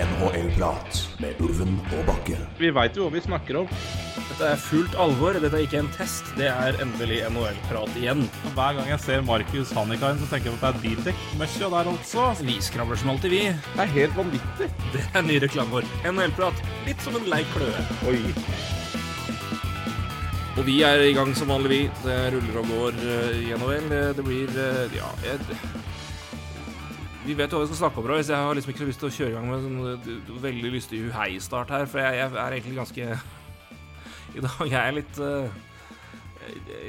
NHL-prat med Ulven og Bakke. Vi veit jo hva vi snakker om. Dette er fullt alvor. Dette er ikke en test. Det er endelig NHL-prat igjen. Hver gang jeg ser Markus Hannikainen, så tenker jeg at det er Bildekk-møkkja der altså. Vi skravler som alltid, vi. Det er helt vanvittig. Det er ny reklame vår. NHL-prat. Litt som en lei kløe. Oi. Og vi er i gang som vanlig, vi. Det ruller og går uh, i NHL. Det, det blir uh, Ja, jeg, vi vet jo hva vi skal snakke om, Roy, så jeg har liksom ikke så lyst til å kjøre i gang med sånn uh, veldig lystig uhei-start her, for jeg, jeg, er egentlig ganske I dag er jeg litt uh,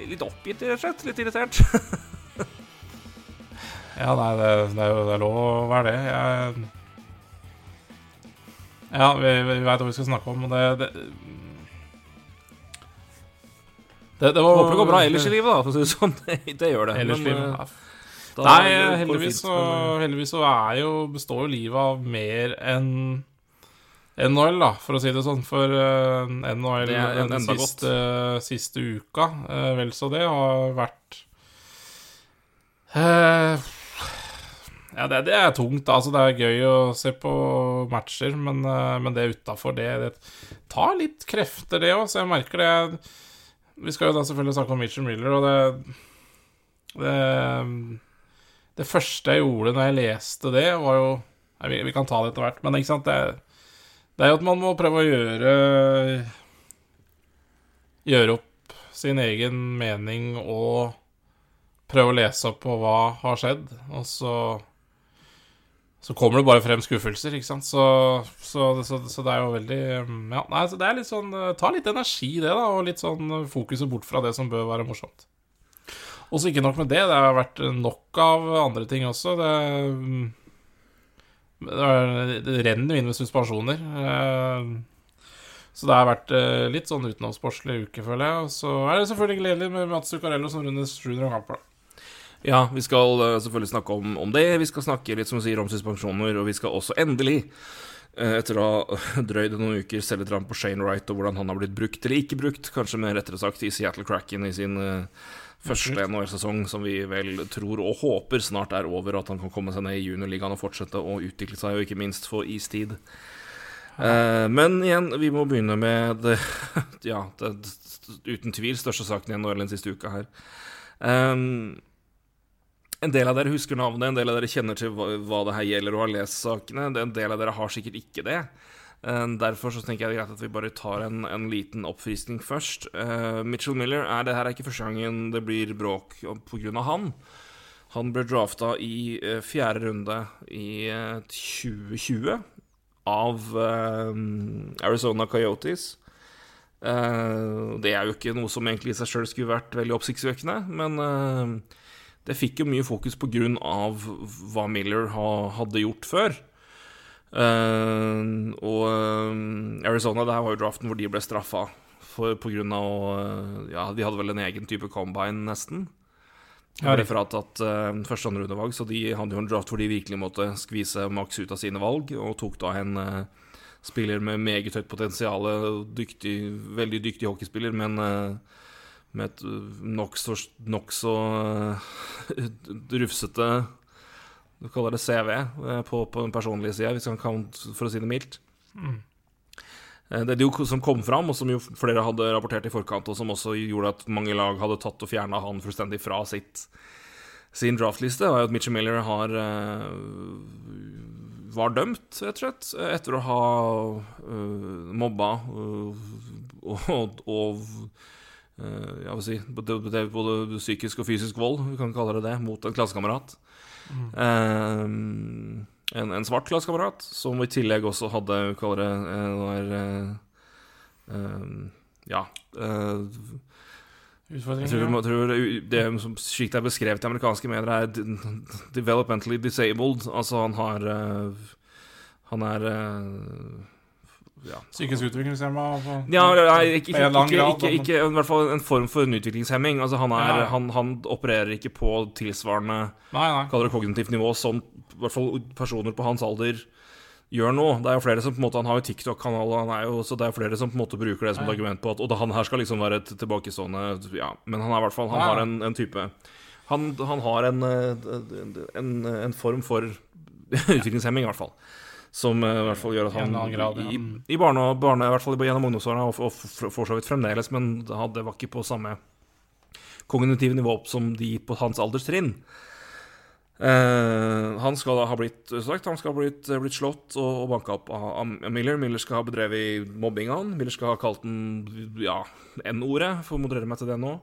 Litt oppgitt, rett og slett. Litt irritert. ja, nei, det, det, er jo det er lov å være det. Jeg Ja, vi, vi veit hva vi skal snakke om, og det, det det, det var, Håper det går bra ellers i livet, da, for å si det sånn. Det, det gjør det. Ellers men, livet, ja. Da Nei, heldigvis så, heldigvis så jo, består jo livet av mer enn NHL, da, for å si det sånn. For uh, NHL den siste, siste, uka, uh, vel så det, har vært uh, Ja, det, det, er tungt. Altså, det er gøy å se på matcher, men, men det utafor det, det tar litt krefter, det òg, så jeg merker det. Vi skal jo da selvfølgelig snakke om Mitchell Miller, og det, det det første jeg gjorde når jeg leste det, var jo Vi, vi kan ta det etter hvert, men ikke sant det, det, er jo at man må prøve å gjøre Gjøre opp sin egen mening og prøve å lese opp på hva har skjedd, og så så kommer det bare frem skuffelser, ikke sant. Så, så, så, så det er jo veldig Ja, nei, så det er litt sånn Ta litt energi, det, da, og litt sånn fokuset bort fra det som bør være morsomt. Og så ikke nok med det, det har vært nok av andre ting også. Det, det renner jo inn med suspensjoner. Eh, så det har vært eh, litt sånn utenomsportslig uke, føler jeg. Og så er det selvfølgelig gledelig med Mats Zuccarello som runder 700 kamper. Ja, vi skal eh, selvfølgelig snakke om, om, det. Vi skal snakke litt som du sier om suspensjoner, og vi skal også endelig etter å ha drøyd noen uker se litt på Shane Wright og hvordan han har blitt brukt eller ikke brukt, kanskje mer rettere sagt, i Seattle Cracken i sin første NHL-sesong, som vi vel tror og håper snart er over, at han kan komme seg ned i juniorligaen og fortsette å utvikle seg, og ikke minst få istid. Uh, men igjen, vi må begynne med det, ja, det, uten tvil største saken i NHL den siste uka her. Um, en del av dere husker navnet, en del av dere kjenner til hva, hva det her gjelder og har lest sakene. En del av dere har sikkert ikke det. Eh, derfor så tenker jeg det er greit at vi bare tar en, en liten oppfriskning først. Uh, Mitchell Miller er det her er ikke første gangen det blir bråk pga. han. Han ble drafta i uh, fjerde runde i uh, 2020 av Arizona Coyotes. det er jo ikke noe som egentlig i seg sjøl skulle vært veldig oppsiktsvekkende, men det fikk jo mye fokus av hva Miller ha, hadde gjort før. Uh, og uh, Arizona, det her var jo draften hvor de ble straffa for, på grunn av uh, Ja, de hadde vel en egen type combine, nesten. Ja, referat at uh, første andre undervalg så de hadde jo en draft hvor de virkelig måtte skvise maks ut av sine valg, og tok da en uh, spiller med meget høyt potensial, dyktig, veldig dyktig hockeyspiller, men uh, med et nokså nok så, rufsete du kaller det CV eh, på, på den personlige sida, for å si det mildt. Mm. er det jo som kom fram, og som jo flere hadde rapportert i forkant, og som også gjorde at mange lag hadde tatt og fjerna han fullstendig fra sitt, sin draftliste, var jo at Mitchell Miller har uh, var dømt, rett og slett, etter å ha uh, mobba uh, og, og jeg vil si, både, både, psykisk og fysisk vold, vi kan kalle det det, mot en klassekamerat. Mm. en, en, svart klassekamerat, som i tillegg også hadde Kaller det var, uh, Ja jeg tror, tror det som slik det er beskrevet i amerikanske medier, er developmentally disabled. Altså, han har Han er ja. Psykisk utviklingshemma? Ja, nei, ikke, ikke, ikke, ikke, i hvert fall en form for en utviklingshemming. Altså, han, er, ja. han, han, opererer ikke på tilsvarende nei, nei. Kognitivt nivå som i hvert fall personer på hans alder gjør nå. Det er jo flere som på en måte Han har jo TikTok-kanal, så det er jo flere som på en måte bruker det som et argument på at Og han her skal liksom være et tilbakestående Ja, men han er i hvert fall Han har en, en type han, han, har en, en, en form for utviklingshemming, i hvert fall. Som eh, i hvert fall gjør at han grad, ja. i, i barne, barne, i hvert fall gjennom ungdomsårene, og, og for så vidt fremdeles, men det var ikke på samme kognitive nivå som de på hans alderstrinn. Uh, han skal da ha blitt sagt, han skal ha blitt, blitt slått og, og banka opp av, av Miller. Miller skal ha bedrevet mobbing av han. Miller skal ha kalt den ja, N-ordet, for å moderere meg til det nå.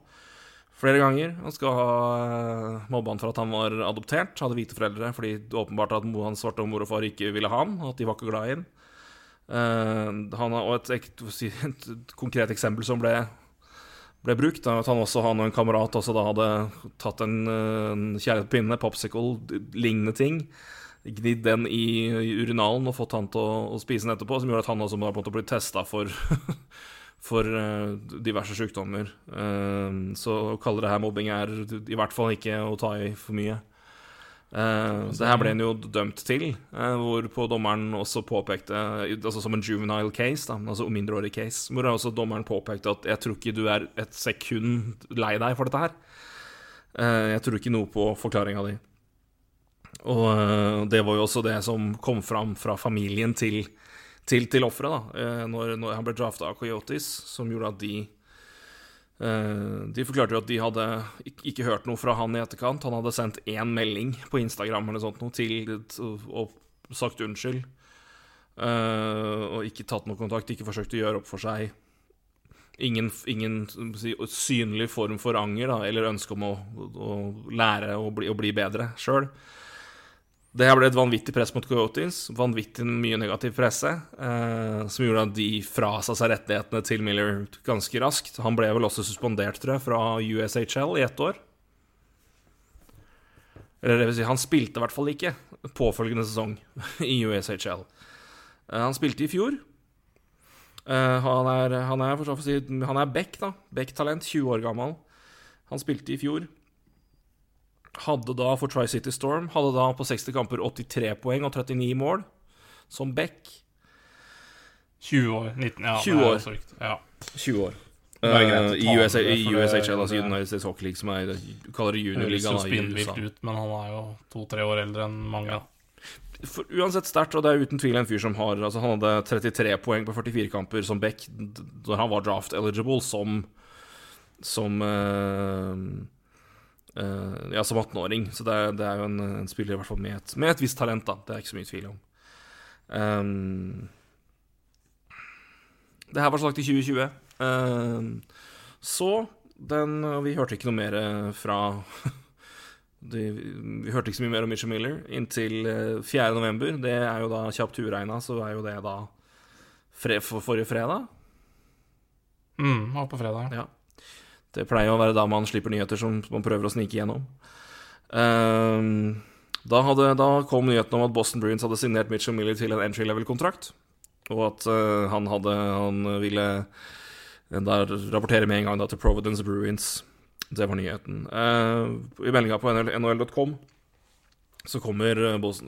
Flere ganger. Han skal ha uh, mobba han for at han var adoptert, hadde hvite foreldre, fordi åpenbart at hans svarte mor og far ikke ville ha han, at de var ikke glad i han. Eh, han har, og et, et, et konkret eksempel som ble ble brukt. Da, at han også han og en kamerat også da hadde tatt en, eh, en kjærlighetspinne, popsicle, lignende ting, gnidd den i, urinalen og fått han til å, å spise den etterpå, som gjorde at han også da på ble testa for, for eh, diverse sykdommer. Eh, så å kalle det her mobbing er i hvert fall ikke å ta i for mye. Eh, det her ble han jo dømt til, hvorpå dommeren også påpekte Altså som en juvenile case, da, altså mindreårig case, hvor også dommeren påpekte at 'jeg tror ikke du er et sekund lei deg for dette her'. Jeg tror ikke noe på forklaringa di. Og det var jo også det som kom fram fra familien til, til, til offeret, da, eh, når, når han ble drafta av Coyotes, som gjorde at de Eh, De forklarte jo at de hadde ik- ikke hørt noe fra han i etterkant. Han hadde sendt én melding på Instagram eller sånt noe til og sagt unnskyld. Eh, og ikke tatt noe kontakt, ikke forsøkt å gjøre opp for seg. Ingen, ingen si, synlig form for anger da, eller ønske om å, å lære å bli, å bli bedre sjøl. Det her ble et vanvittig press mot Coyotes, vanvittig mye negativ presse, eh, som gjorde at de frasa seg rettighetene til Miller ganske raskt. Han ble vel også suspendert, tror jeg, fra USHL i ett år. Eller det vil si, han spilte i hvert fall ikke påfølgende sesong i USHL. Eh, han spilte i fjor. Eh, han er, han er, for si, han er Beck, da. Beck-talent, 20 år gammel. Han spilte i fjor. Hadde da for Tri-City Storm Hadde da på 60 kamper 83 poeng og 39 mål, som Beck. 20 år. 19, ja. 20 er år. Ja. 20 år. Eh, I, USA, det, USHL, altså United States Hockey League, som er kaller det Høres juniorligaen jo i spinnvilt USA. ut, men han er jo to-tre år eldre enn mange. For, uansett sterkt, og det er uten tvil en fyr som har Altså Han hadde 33 poeng på 44 kamper som back d- da han var draft eligible som Som eh, eh, Ja, som 18-åring. Så det er, det er jo en, en spiller i hvert fall med et, med et visst talent, da. Det er ikke så mye tvil om. Um, det her var sagt i 2020. Um, så den Vi hørte ikke noe mer eh, fra de, vi hørte ikke så mye mer om Mitchell Miller inntil eh, 4. november. Det er jo da kjapt uregna, så er jo det da fre, for, forrige fredag. Mm, var på fredag. Ja. Det pleier å være da man slipper nyheter som man prøver å snike gjennom. Ehm, da, hadde, da kom nyheten om at Boston Bruins hadde signert Mitchell Miller til en entry level-kontrakt, og at eh, han hadde Han ville eh, rapportere med en gang da til Providence Bruins. Det var nyheten. Eh, I meldinga på nhl.com så kommer,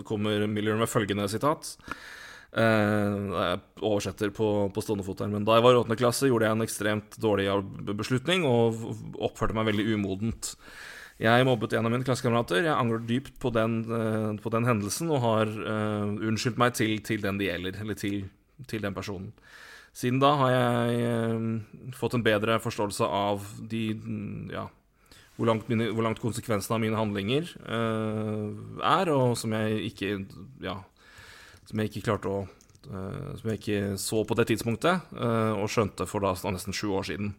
kommer Miller med følgende sitat. Eh, jeg oversetter på, på stående fot her, men da jeg var i åttende klasse, gjorde jeg en ekstremt dårlig beslutning og oppførte meg veldig umodent. Jeg mobbet en av mine klassekamerater. Jeg angrer dypt på den, eh, på den hendelsen og har eh, unnskyldt meg til, til den det gjelder, eller til, til den personen. Siden da har jeg eh, fått en bedre forståelse av de ja, hvor langt, mine, hvor langt konsekvensene av mine handlinger eh, er, og som jeg ikke ja, som jeg ikke klarte å eh, Som jeg ikke så på det tidspunktet, eh, og skjønte for da nesten sju år siden.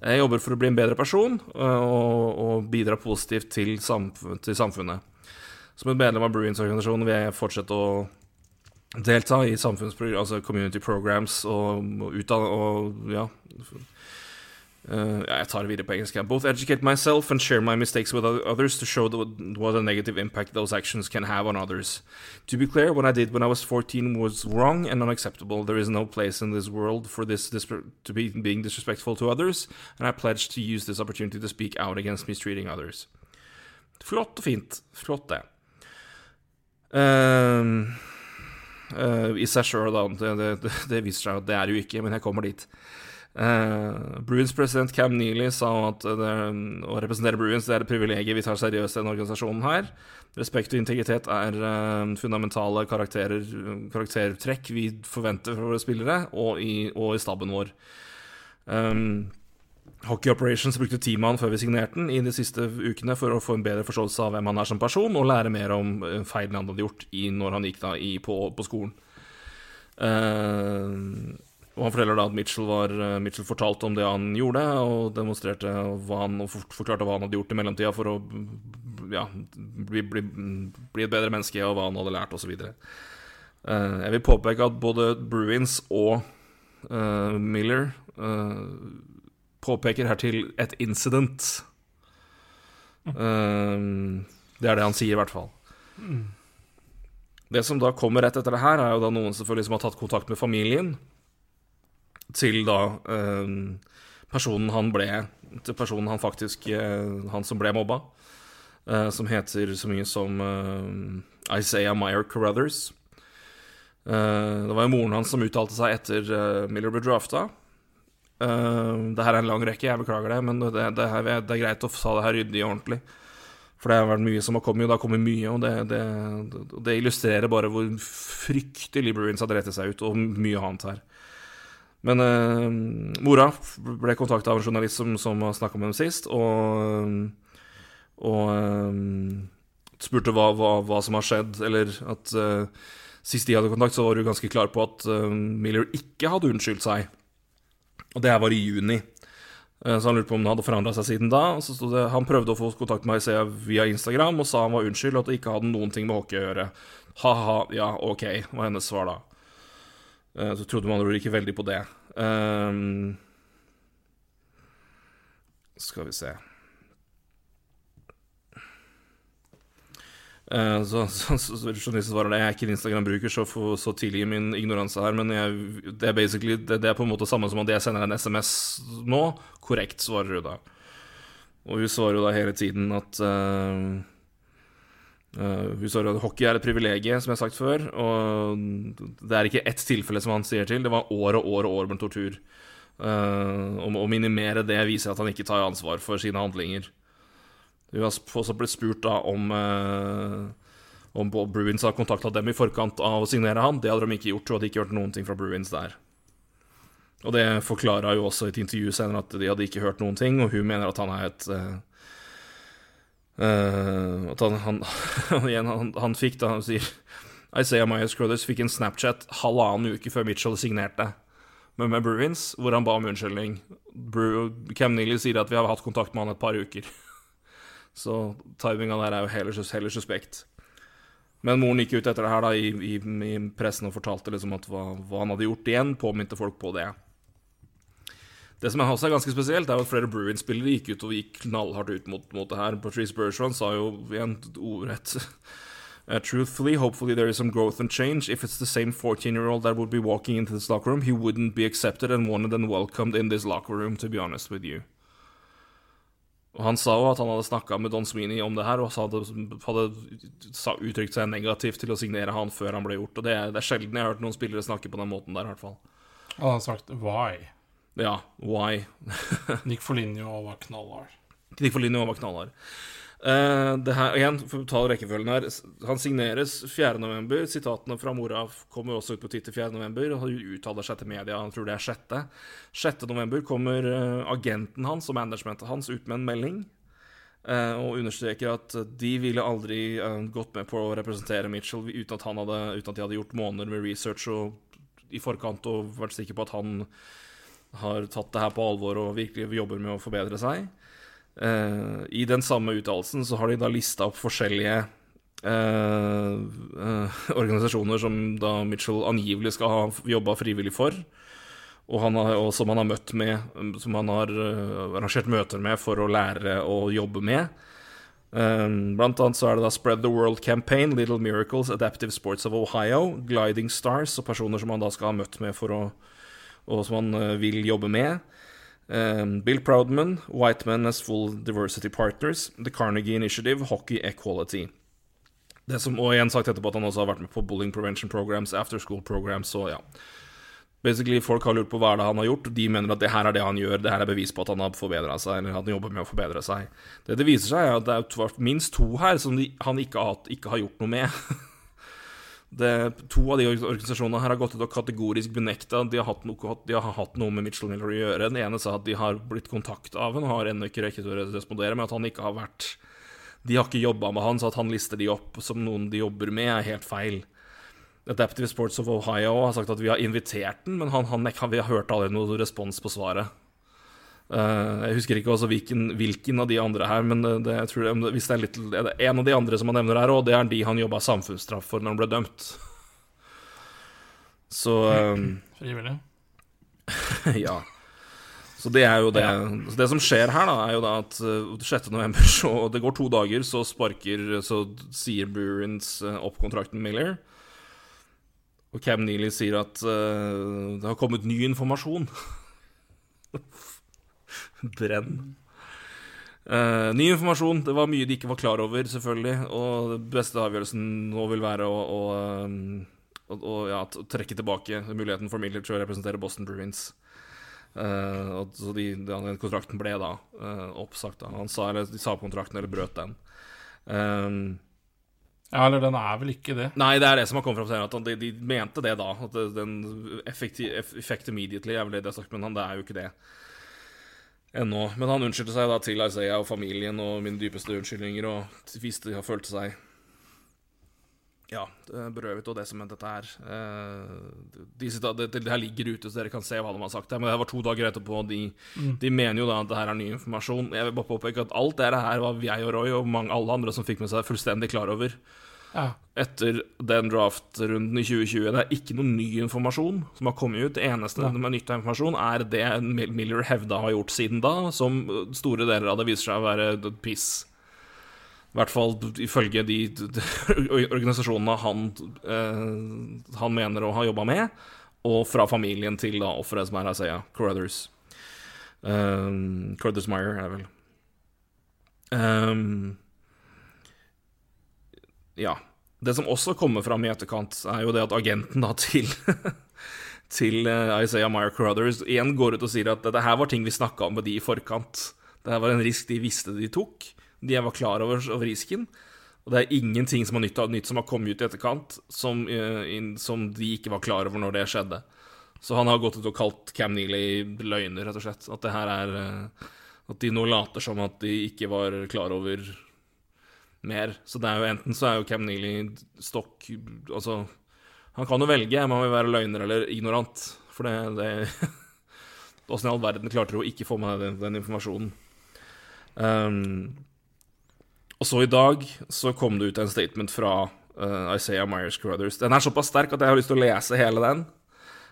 Jeg jobber for å bli en bedre person eh, og, og bidra positivt til, samf til samfunnet. Som et medlem av Bruins-organisasjonen vil jeg fortsette å delta i altså community programs og, og utdanne og ja. Uh, jeg tar det videre på engelsk. Both educate myself and share my mistakes with others to show the, what a negative impact those actions can have on others. To be clear, what I did when I was 14 was wrong and unacceptable. There is no place in this world for this, to be being disrespectful to others, and I pledge to use this opportunity to speak out against mistreating others. Flott fint. Flott, det. Ehm, eh, I seg sjøl, da. Det, det, det viser seg at det er jo ikke, men jeg kommer dit. Eh, Bruins president Cam Neely sa at det, å representere Bruins det er et privilegium vi tar seriøst i denne organisasjonen her. Respekt og integritet er uh, fundamentale karaktertrekk vi forventer fra våre spillere, og i, og i staben vår. Um, Hockey Operations brukte teamet før vi signerte den i de siste ukene for å få en bedre forståelse av hvem han er som person, og lære mer om eh, feilene han hadde gjort i, når han gikk da i, på, på skolen. Uh, og Han forteller da at Mitchell, var, eh, Mitchell fortalte om det han gjorde, og demonstrerte hva han, og forklarte hva han hadde gjort i mellomtida for å ja, bli, bli, bli, et bedre menneske, og hva han hadde lært, osv. Uh, jeg vil påpeke at både Bruins og uh, Miller uh, påpeker hertil et incident. Uh, det er det han sier, i hvert fall. Det som da kommer rett etter det her, er jo da noen selvfølgelig som har tatt kontakt med familien til da uh, personen han ble Til personen han faktisk uh, Han som ble mobba. Uh, som heter så mye som Isaiah Meyer Carruthers. det var jo moren hans som uttalte seg etter Miller ble drafta. Uh, det her er en lang rekke, jeg beklager det, men det, det, her, det er greit å ta det her ryddig og ordentlig. For det har vært mye som har kommet, og det har kommet mye, og det, det illustrerer bare hvor fryktelig Bruins har rettet seg ut, og mye annet her. Men uh, mora ble kontakta av en journalist som, som snakka med dem sist, og, og uh, spurte hva, hva, hva, som har skjedd, eller at Sist de hadde kontakt, så var hun ganske klar på at Miller ikke hadde unnskyldt seg og det her var i juni. Eh, så han lurte på om det hadde forandra seg siden da. Og så stod det, Han prøvde å få kontakt med Isaiah via Instagram og sa han var unnskyld, og at det ikke hadde noen ting med hockey å gjøre. Ha-ha, ja, ok, var hennes svar da. Eh, så trodde man ikke veldig på det. Um, skal vi se Uh, så, så, så, så svarer det Jeg er ikke en Instagram-bruker, så, så tilgi min ignoranse her, men jeg, det, er det, det, er på en måte samme som at jeg sender en SMS nå. Korrekt, svarer hun da. Og hun svarer jo da hele tiden at uh, Hun svarer at hockey er et privilegium, som jeg har sagt før. Og det er ikke ett tilfelle som han sier til, det var år og år og år med tortur. Å minimere det viser at han ikke tar ansvar for sine handlinger. Hun har også blitt spurt da om uh, om Bruins har kontakta dem i forkant av å signere han. Det hadde de ikke gjort, og hadde ikke hørt noen ting fra Bruins der. Og det forklara jo også i et intervju senere at de hadde ikke hørt noen ting, og hun mener at han er et uh, uh, At han, han, han, han fikk da Han sier Isaiah Myers Crothers fikk en Snapchat halvannen uke før Mitchell signerte med, med Bruins, hvor han ba om unnskyldning. Cam Neely sier at vi har hatt kontakt med han et par uker. Så timinga der er jo heller, heller suspekt. Men moren gikk ut etter det her da i, i, i pressen og fortalte liksom hva, hva, han hadde gjort igjen, påminte folk på det. Det som også er ganske spesielt, er at flere Bruins-spillere gikk ut og gikk knallhardt ut mot, mot det her. Patrice Bergeron sa jo igjen ordrett Uh, truthfully, hopefully there is some growth and change. If it's the same 14 year old that would be walking into this locker room, he wouldn't be accepted and wanted and welcomed in this locker room, to be honest with you. Og Han sa jo at han hadde snakka med Don Sweeney om det her, og hadde, hadde uttrykt seg negativt til å signere han før han ble gjort. Og Det det er sjelden jeg har hørt noen spillere snakke på den måten der, i hvert fall. Han har sagt 'why'. Ja, why. Nick Foligno var knallhard. Nick Foligno var knallhard. Uh, det her, igjen, for å ta rekkefølgen her Han signeres 4.11. Sitatene fra mora kommer også ut på Twitter 4.11. Han uttaler seg til media, han tror det er 6. 6.11. kommer uh, agenten hans og managementet hans ut med en melding uh, og understreker at de ville aldri gått med på å representere Mitchell uten at, hadde, uten at de hadde gjort måneder med research og i forkant og vært sikker på at han har tatt det her på alvor og virkelig jobber med å forbedre seg. Uh, I den samme uttalelsen så har de da lista opp forskjellige uh, uh, organisasjoner som da Mitchell angivelig skal ha jobba frivillig for, og, han har, og, som han har møtt med, som han har arrangert møter med for å lære å jobbe med. blant annet så er det da Spread the World Campaign, Little Miracles, Adaptive Sports of Ohio, Gliding Stars, og personer som han da skal ha møtt med for å, og som han vil jobbe med. Um, Bill Proudman, White Men as Full Diversity Partners, The Carnegie Initiative, Hockey Equality. Det som, og igjen sagt etterpå at han også har vært med på bullying prevention programs, after school programs så ja. Basically, Folk har lurt på hva er det han har gjort, og de mener at det her er det han gjør, det her er bevis på at han har forbedra seg, eller at han jobber med å forbedre seg. Det det viser seg, er at det er minst to her som de, han ikke har, ikke har gjort noe med. Det, to av de organisasjonene her har gått ut og kategorisk benekta at de de har hatt noe med Mitchell Miller å gjøre. Den ene sa at de har blitt kontakta av ham, har ennå ikke rekket å respondere men at han ikke har vært De har ikke jobba med han, så at han lister de opp som noen de jobber med, er helt feil. Adaptive Sports of Ohio har sagt at vi har invitert den, men han, han, vi har hørt aldri noe respons på svaret. Eh, jeg husker ikke også hvilken, hvilken av de andre her, men det, jeg tror det, hvis det er, litt, det er en av de andre som han nevner her òg, det er de han jobba samfunnsstraff for når han ble dømt. Så eh, Frivillig. ja. Så det er jo det. Så det som skjer her, da, er jo da at uh, 6. november, så det går to dager, så sparker Så sier Bruins uh, opp kontrakten med Miller. Og Cam Neely sier at uh, det har kommet ny informasjon. Brenn. Uh, ny informasjon. Det var mye de ikke var klar over, selvfølgelig. Og den beste avgjørelsen nå vil være å, å, um, å, å ja, trekke tilbake muligheten for Miller til å representere Boston Bruins. Uh, så de, den kontrakten ble da uh, oppsagt. Da. Han sa, eller, de sa kontrakten, eller brøt den. Um, Ja, eller den er vel ikke det. Nei, det er det som har kommet fram. At de, de mente det da. At den effekti, effekt immediately er vel det de har sagt, men han, det er jo ikke det ennå. Men han unnskyldte seg da til Isaiah og familien og mine dypeste unnskyldninger, og viste de har følt seg ja, berøvet og det som dette er. Eh, de, sitter- det, det her ligger ute, så dere kan se hva de har sagt. Men det var to dager etterpå, og de, de mener jo da at det her er ny informasjon. Jeg vil bare påpeke at alt det her var jeg og Roy og mange, alle andre som fikk med seg fullstendig klar over Ja. etter den draftrunden i 2020. Det er ikke noe ny informasjon som har kommet ut. Det eneste ja. med nytt informasjon, er det Miller hevda har gjort siden da, som store deler av det viser seg å være piss. I hvert fall ifølge de, de organisasjonene han, eh, han mener å ha jobba med, og fra familien til da offeret som er Isaiah Carruthers. Um, Carruthers Meyer, er det vel. Um, ja. Det som også kommer fram i etterkant, er jo det at agenten da til til eh, Isaiah Meyer Crothers igjen går ut og sier at dette her var ting vi snakka om med de i forkant. Det her var en risk de visste de tok. De var klar over, over risken. Og det er ingenting som er nytt, nytt som har kommet ut i etterkant, som, eh, som de ikke var klar over når det skjedde. Så han har gått ut og kalt Cam Neely løgner, rett og slett. At det her er eh, At de nå later som at de ikke var klar over mer. Så det er jo enten så er jo Cam Neely stokk Altså, han kan jo velge om han vil være løgner eller ignorant. For det, det Åssen i all verden klarte du å ikke få med den, den informasjonen? Um, og så i dag så kom det ut en statement fra uh, Isaiah Myers Crothers. Den er såpass sterk at jeg har lyst til å lese hele den.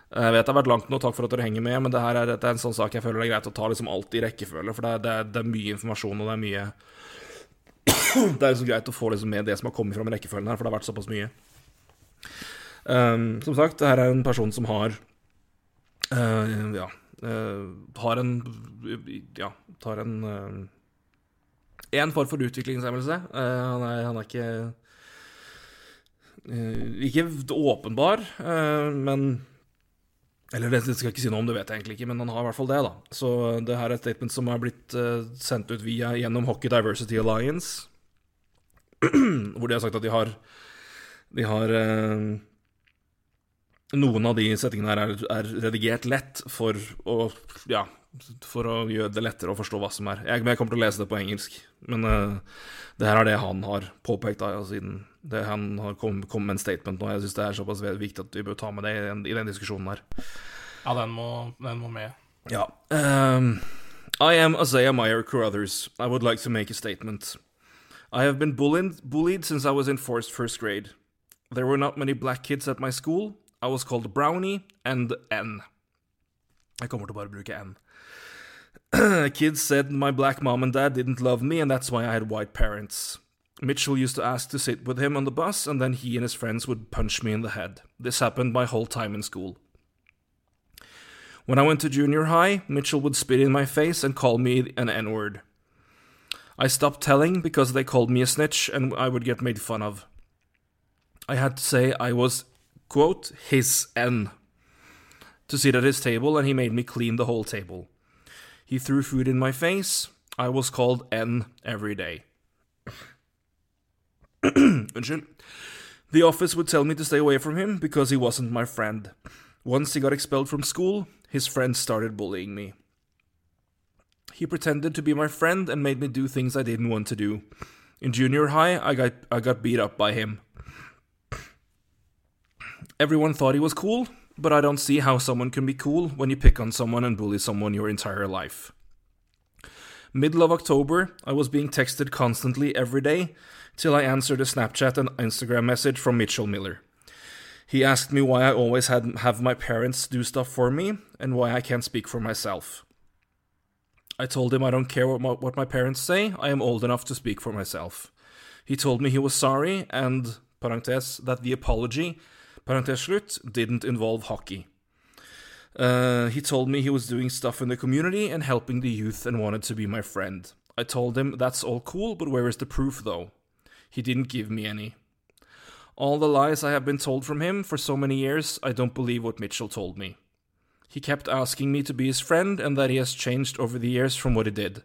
Jeg vet det har vært langt nå, takk for at dere henger med, men det her er, dette er en sånn sak jeg føler det er greit å ta liksom alt i rekkefølge, for det det, det er mye informasjon, og det er mye Det er liksom greit å få liksom med det som har kommet fram i rekkefølgen her, for det har vært såpass mye. Um, som sagt, det her er en person som har uh, Ja uh, Har en Ja, tar en uh, En form for utviklingshemmelse. Han, er, han er ikke Ikke åpenbar, men eller det skal jeg ikke si noe om, det vet jeg egentlig ikke, men han har i hvert fall det, da. Så det her er et statement som er blitt sendt ut via gjennom Hockey Diversity Alliance, hvor de har sagt at de har De har uh, Noen av de settingene her er, er redigert lett for å Ja, for å gjøre det lettere å forstå hva som er. Jeg, jeg kommer til å lese det på engelsk, men uh, det her er det han har påpekt, da, siden det, han har kommet kom med en statement nå. Jeg syns det er såpass viktig at vi bør ta med det i den, i den diskusjonen her. Ja, den må, den må med. Ja. Um, I am Isaiah Meyer Carruthers. I would like to make a statement. I have been bullied, bullied since I was in first, first grade. There were not many black kids at my school. I was called Brownie and N. Jeg kommer til å bare N. Kids said my black mom and dad didn't love me, and that's why I had white parents. Mitchell used to ask to sit with him on the bus, and then he and his friends would punch me in the head. This happened my whole time in school. When I went to junior high, Mitchell would spit in my face and call me an N word. I stopped telling because they called me a snitch and I would get made fun of. I had to say I was, quote, his N. to sit at his table, and he made me clean the whole table. He threw food in my face. I was called N every day. The office would tell me to stay away from him because he wasn't my friend. Once he got expelled from school, his friends started bullying me. He pretended to be my friend and made me do things I didn't want to do. In junior high, I got I got beat up by him. Everyone thought he was cool, but I don't see how someone can be cool when you pick on someone and bully someone your entire life. Middle of October, I was being texted constantly every day till I answered a Snapchat and Instagram message from Mitchell Miller. He asked me why I always had have my parents do stuff for me and why I can't speak for myself. I told him I don't care what my, what my parents say, I am old enough to speak for myself. He told me he was sorry and that the apology slutt, didn't involve hockey. Uh, he told me he was doing stuff in the community and helping the youth and wanted to be my friend. I told him that's all cool, but where is the proof though? He didn't give me any. All the lies I have been told from him for so many years, I don't believe what Mitchell told me. He kept asking me to be his friend and that he has changed over the years from what he did.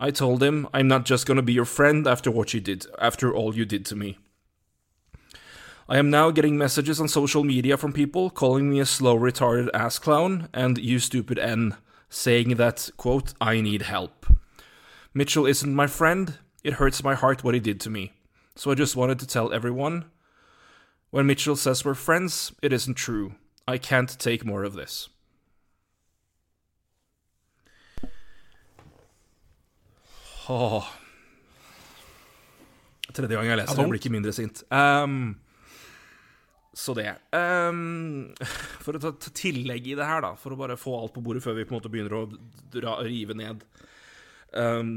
I told him, I'm not just gonna be your friend after what you did, after all you did to me. I am now getting messages on social media from people calling me a slow, retarded ass clown and you stupid N, saying that, quote, I need help. Mitchell isn't my friend. It hurts my heart what he did to me. So I just wanted to tell everyone when Mitchell says we're friends, it isn't true. I can't take more of this. Åh. Tredje gang jeg leser det, blir ikke mindre sint. Um, så det. Um, for å ta tillegg i det her, da, for å bare få alt på bordet før vi på en måte begynner å dra, rive ned. Um,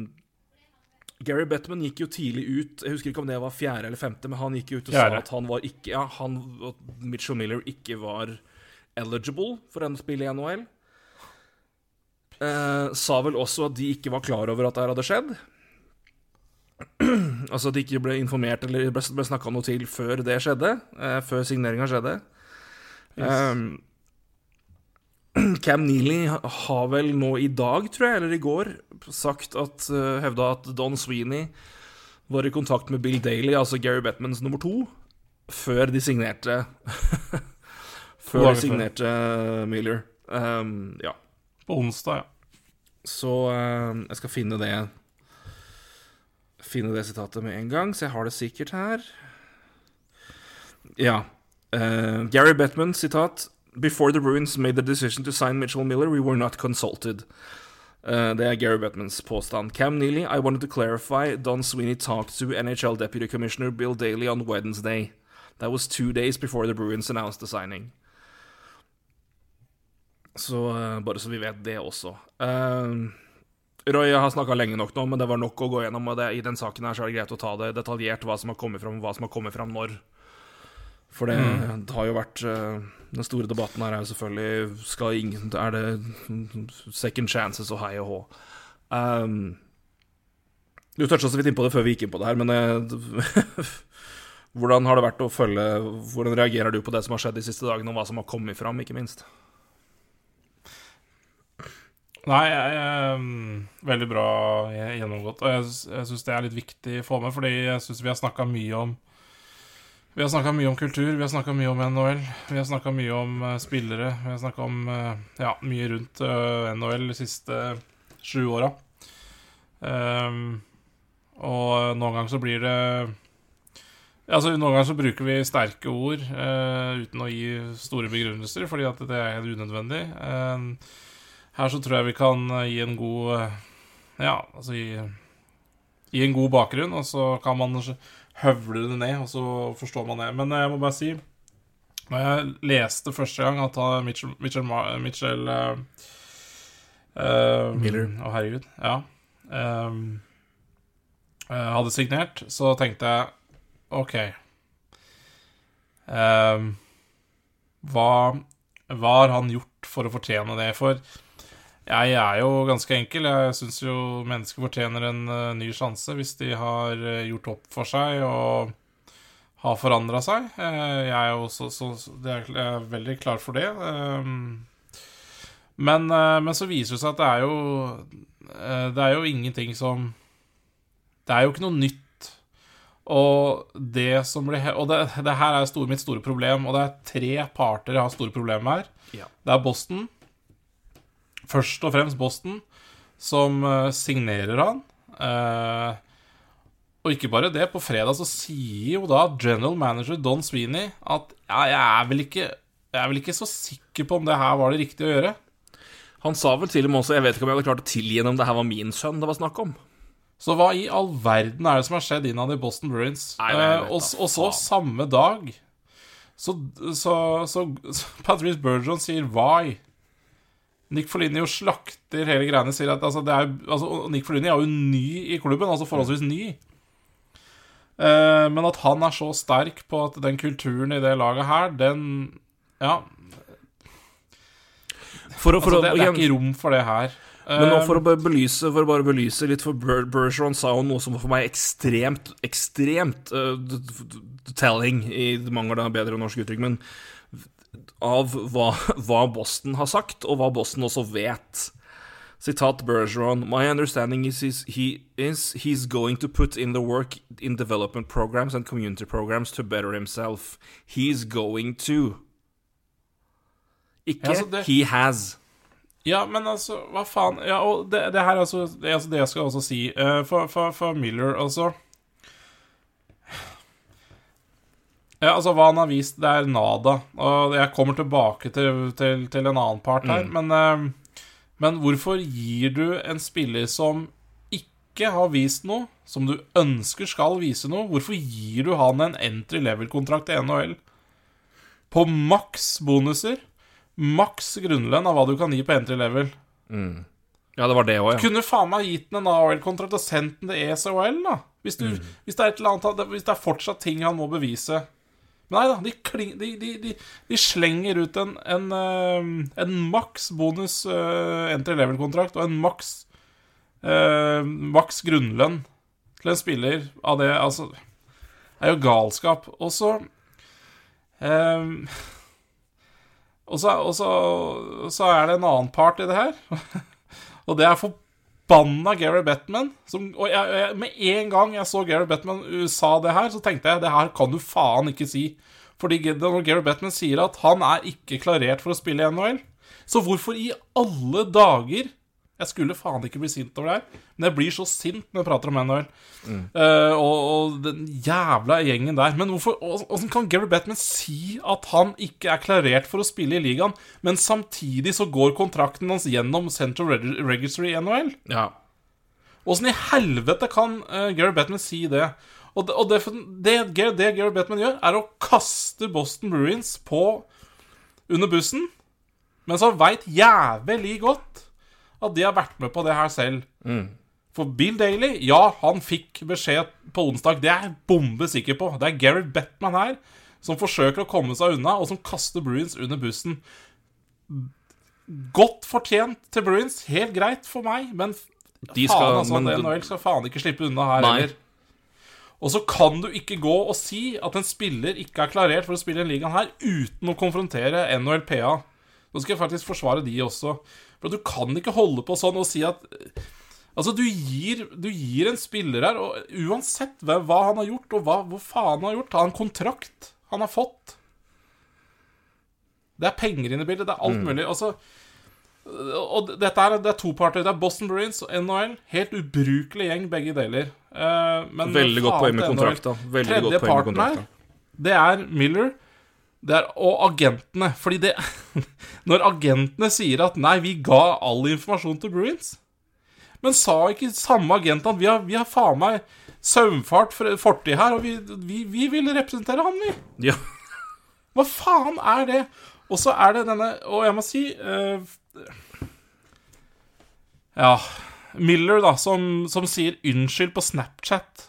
Gary Bettman gikk jo tidlig ut Jeg husker ikke om det var fjerde eller femte, men han gikk ut og sa at han var ikke Ja, han og Mitchell Miller ikke var eligible for å spille i NHL. Eh, sa vel også at de ikke var klar over at det her hadde skjedd. altså at de ikke ble informert eller ble, ble snakka noe til før det skjedde. eh, før signeringa skjedde. Um, Cam Neely har vel nå i dag, tror jeg, eller i går, sagt at uh, hevda at Don Sweeney var i kontakt med Bill Daly, altså Gary Bettmans nummer to, før de signerte Før de signerte Miller. Um, ja. På onsdag, ja. Så eh, jeg skal finne det Finne det sitatet med en gang, så jeg har det sikkert her. Ja. Uh, Gary Bettman, sitat Before the Bruins made the decision to sign Mitchell Miller, we were not consulted. Uh, det er Gary Bettmans påstand. Cam Neely, I wanted to clarify. Don Sweeney talked to NHL Deputy Commissioner Bill Daly on Wednesday. That was two days before the Bruins announced the signing. Så eh, bare så vi vet det også. Uh, Roy har snakka lenge nok nå, men det var nok å gå gjennom. Og det, I den saken her så er det greit å ta det detaljert, hva som har kommet fram, hva som har kommet fram når. For det, det har jo vært uh, Den store debatten her er jo selvfølgelig Skal ingen Er det second chances og hei og hå? Um, du toucha så vidt innpå det før vi gikk inn på det her, men eh, Hvordan har det vært å følge Hvordan reagerer du på det som har skjedd de siste dagene, og hva som har kommet fram, ikke minst? Nei, jeg, jeg, veldig bra gjennomgått. Og jeg, jeg syns det er litt viktig å få med, fordi jeg syns vi har snakka mye om Vi har snakka mye om kultur, vi har snakka mye om NHL, vi har snakka mye om eh, spillere. Vi har snakka om eh, ja, mye rundt eh, NHL de siste sju åra. Um, og noen ganger så blir det Altså, Noen ganger så bruker vi sterke ord uh, uten å gi store begrunnelser, fordi at det er helt unødvendig. Ehm, her så tror jeg vi kan eh, gi en god eh, Ja, altså gi, gi en god bakgrunn, og så kan man høvle det ned, og så forstår man det. Men jeg må bare si Når jeg leste første gang at han- Mitchell, Mitchell, Mitchell uh, eh, Miller. Å, herregud. Ja. Um, eh, hadde signert, så tenkte jeg OK. um, hva, hva har han gjort for å fortjene det? For jeg er jo ganske enkel. Jeg syns jo mennesker fortjener en eh, ny sjanse hvis de har eh, gjort opp for seg og har forandra seg. Eh, jeg er jo også så, er, jeg er veldig klar for det. Ehm, Men, men så viser det seg at det er jo Det er jo ingenting som Det er jo ikke noe nytt. Og det som blir Og det, det her er store, mitt store problem, og det er tre parter jeg har store problemer med her. Ja. Det er Boston. Først og fremst Boston, som eh, signerer han. Eh, og ikke bare det, på fredag så sier jo da general manager Don Sweeney at ja, jeg er vel ikke Jeg er vel ikke så sikker på om det her var det riktige å gjøre. Han sa vel til og med også Jeg vet ikke om jeg hadde klart å tilgi ham om det her var min sønn det var snakk om. Så hva i all verden er det som har skjedd innad i Boston Bruins? Nei, nei, jeg Eh, og, og så samme dag så, så, så, så Patrice Bergeron sier why. Nick Foligno slakter hele greiene. Sier at altså, det er, altså, Nick Foligno er jo ny i klubben, altså forholdsvis ny. Eh, men at han er så sterk på at den kulturen i det laget her, den Ja, For å, for altså, det, det er ikke rom for det her. Men nå Eh, for å bare belyse, for å bare belyse litt, for Ber Bergeron sa jo noe som var for meg ekstremt, ekstremt uh, telling, i mangel av bedre norsk uttrykk, men av hva, hva Boston har sagt, og hva Boston også vet. Sitat Bergeron My understanding is, is, he, is he's going to put in the work in development programs and community programs to better himself. He's going to. Ikke Ja, så det- he has. Ja, men altså, hva faen Ja, og det, det her er altså det, altså det jeg skal også si. uh, for, for, for Miller, altså Ja, altså, hva han har vist, det er nada. Og jeg kommer tilbake til, til, til en annen part her, men eh, Men hvorfor gir du en spiller som ikke har vist noe, som du ønsker skal vise noe, hvorfor gir du han en entry level-kontrakt i NHL? På maks bonuser, maks grunnlønn av hva du kan gi på entry level. Ja, det var det òg, ja. Kunne faen meg gitt den en AHL-kontrakt og sendt den til ESOL, da. Hvis, du, hvis, det er et eller annet, hvis det er fortsatt ting han må bevise. Nei da, de, kling, de, de, de, slenger ut en, en, eh, en maks bonus eh, entry level-kontrakt og en maks eh, maks grunnlønn til en spiller av det Altså, det er jo galskap. Og så eh, og så, er det en annen part i det her. Og det er forbanna Gary Bettman. Som, og jeg, jeg, med en gang jeg så Gary Bettman uh, sa det her, så tenkte jeg det her kan du faen ikke si. Fordi når Gary Bettman sier at han er ikke klarert for å spille i NHL, så hvorfor i alle dager Jeg skulle faen ikke bli sint over det her, men jeg blir så sint når jeg prater om NHL. Uh, og, og den jævla gjengen der. Men hvorfor Åssen kan Gary Bettman si at han ikke er klarert for å spille i ligaen, men samtidig så går kontrakten hans gjennom Central Reg- Registry i NHL? ja. Åssen i helvete kan uh, Gary Bettman si det? Og, det, og det, det, det, Gary Bettman gjør, er å kaste Boston Bruins på under bussen, mens han veit jævlig godt at de har vært med på det her selv. For Bill Daly, ja, han fikk beskjed på onsdag. Det er jeg bombe sikker på. Det er Gary Bettman her som forsøker å komme seg unna, og som kaster Bruins under bussen. Godt fortjent til Bruins. Helt greit for meg, men De skal- faen, altså, men- NHL skal faen ikke slippe unna her heller. Og så kan du ikke gå og si at en spiller ikke er klarert for å spille i ligaen her uten å konfrontere NHLPA. Nå skal jeg faktisk forsvare de også. For du kan ikke holde på sånn og si at Altså, du gir, du gir en spiller her, og uansett hva, hva han har gjort, og hva, hvor faen han har gjort, har en kontrakt han har fått. Det er penger inne i bildet, det er alt mulig. Altså, og dette er, det er to parter. Det er Boston Bruins og NHL. Helt ubrukelig gjeng, begge deler. Eh, men Veldig godt poeng med kontrakt, da. Veldig Tredje godt poeng med kontrakta. her, det er Miller er, og agentene. Fordi det Når agentene sier at 'nei, vi ga all informasjon til Bruins', men sa ikke samme agent at vi har, vi har faen meg saumfart for- fortid her, og vi, vi, vi vil representere han, vi. Ja. Hva faen er det? Og så er det denne Og jeg må si uh, Ja Miller, da, som, som sier unnskyld på Snapchat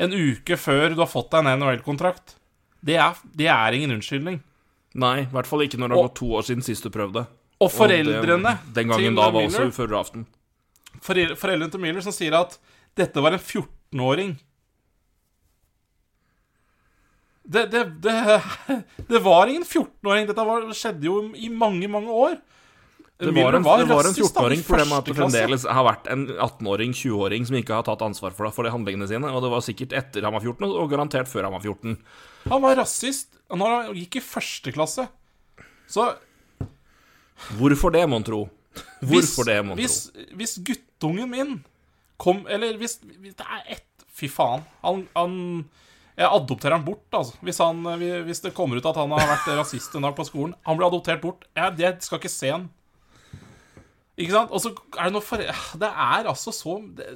en uke før du har fått deg en NHL-kontrakt. Det, er- det er ingen unnskyldning. Nei, i hvert fall ikke når det har gått to år siden sist du prøvde. Og Og det- foreldrene Den gangen da var også før aften. forel- Foreldrene til Miller som sier at dette var en 14-åring. Det, det, det, det var ingen 14-åring. Dette var, skjedde jo i mange, mange år. Det var en, det var en rasist, da, i 14-åring, fordi at det fremdeles har vært en 18-åring, 20-åring som ikke har tatt ansvar for, for de handlingene sine. Og det var sikkert etter han var 14, og garantert før han var 14. Han var rasist når han gikk i første klasse. Så Hvorfor det, mon tro? hvis, det, mon hvis, tro? hvis guttungen min kom Eller hvis, hvis det er ett Fy faen. Han, han Jeg adopterer han bort, altså. Hvis, han, hvis det kommer ut at han har vært rasist en dag på skolen. Han blir adoptert bort. Jeg, jeg skal ikke se han. Ikke sant? Og så er det noe for... Det er altså så det,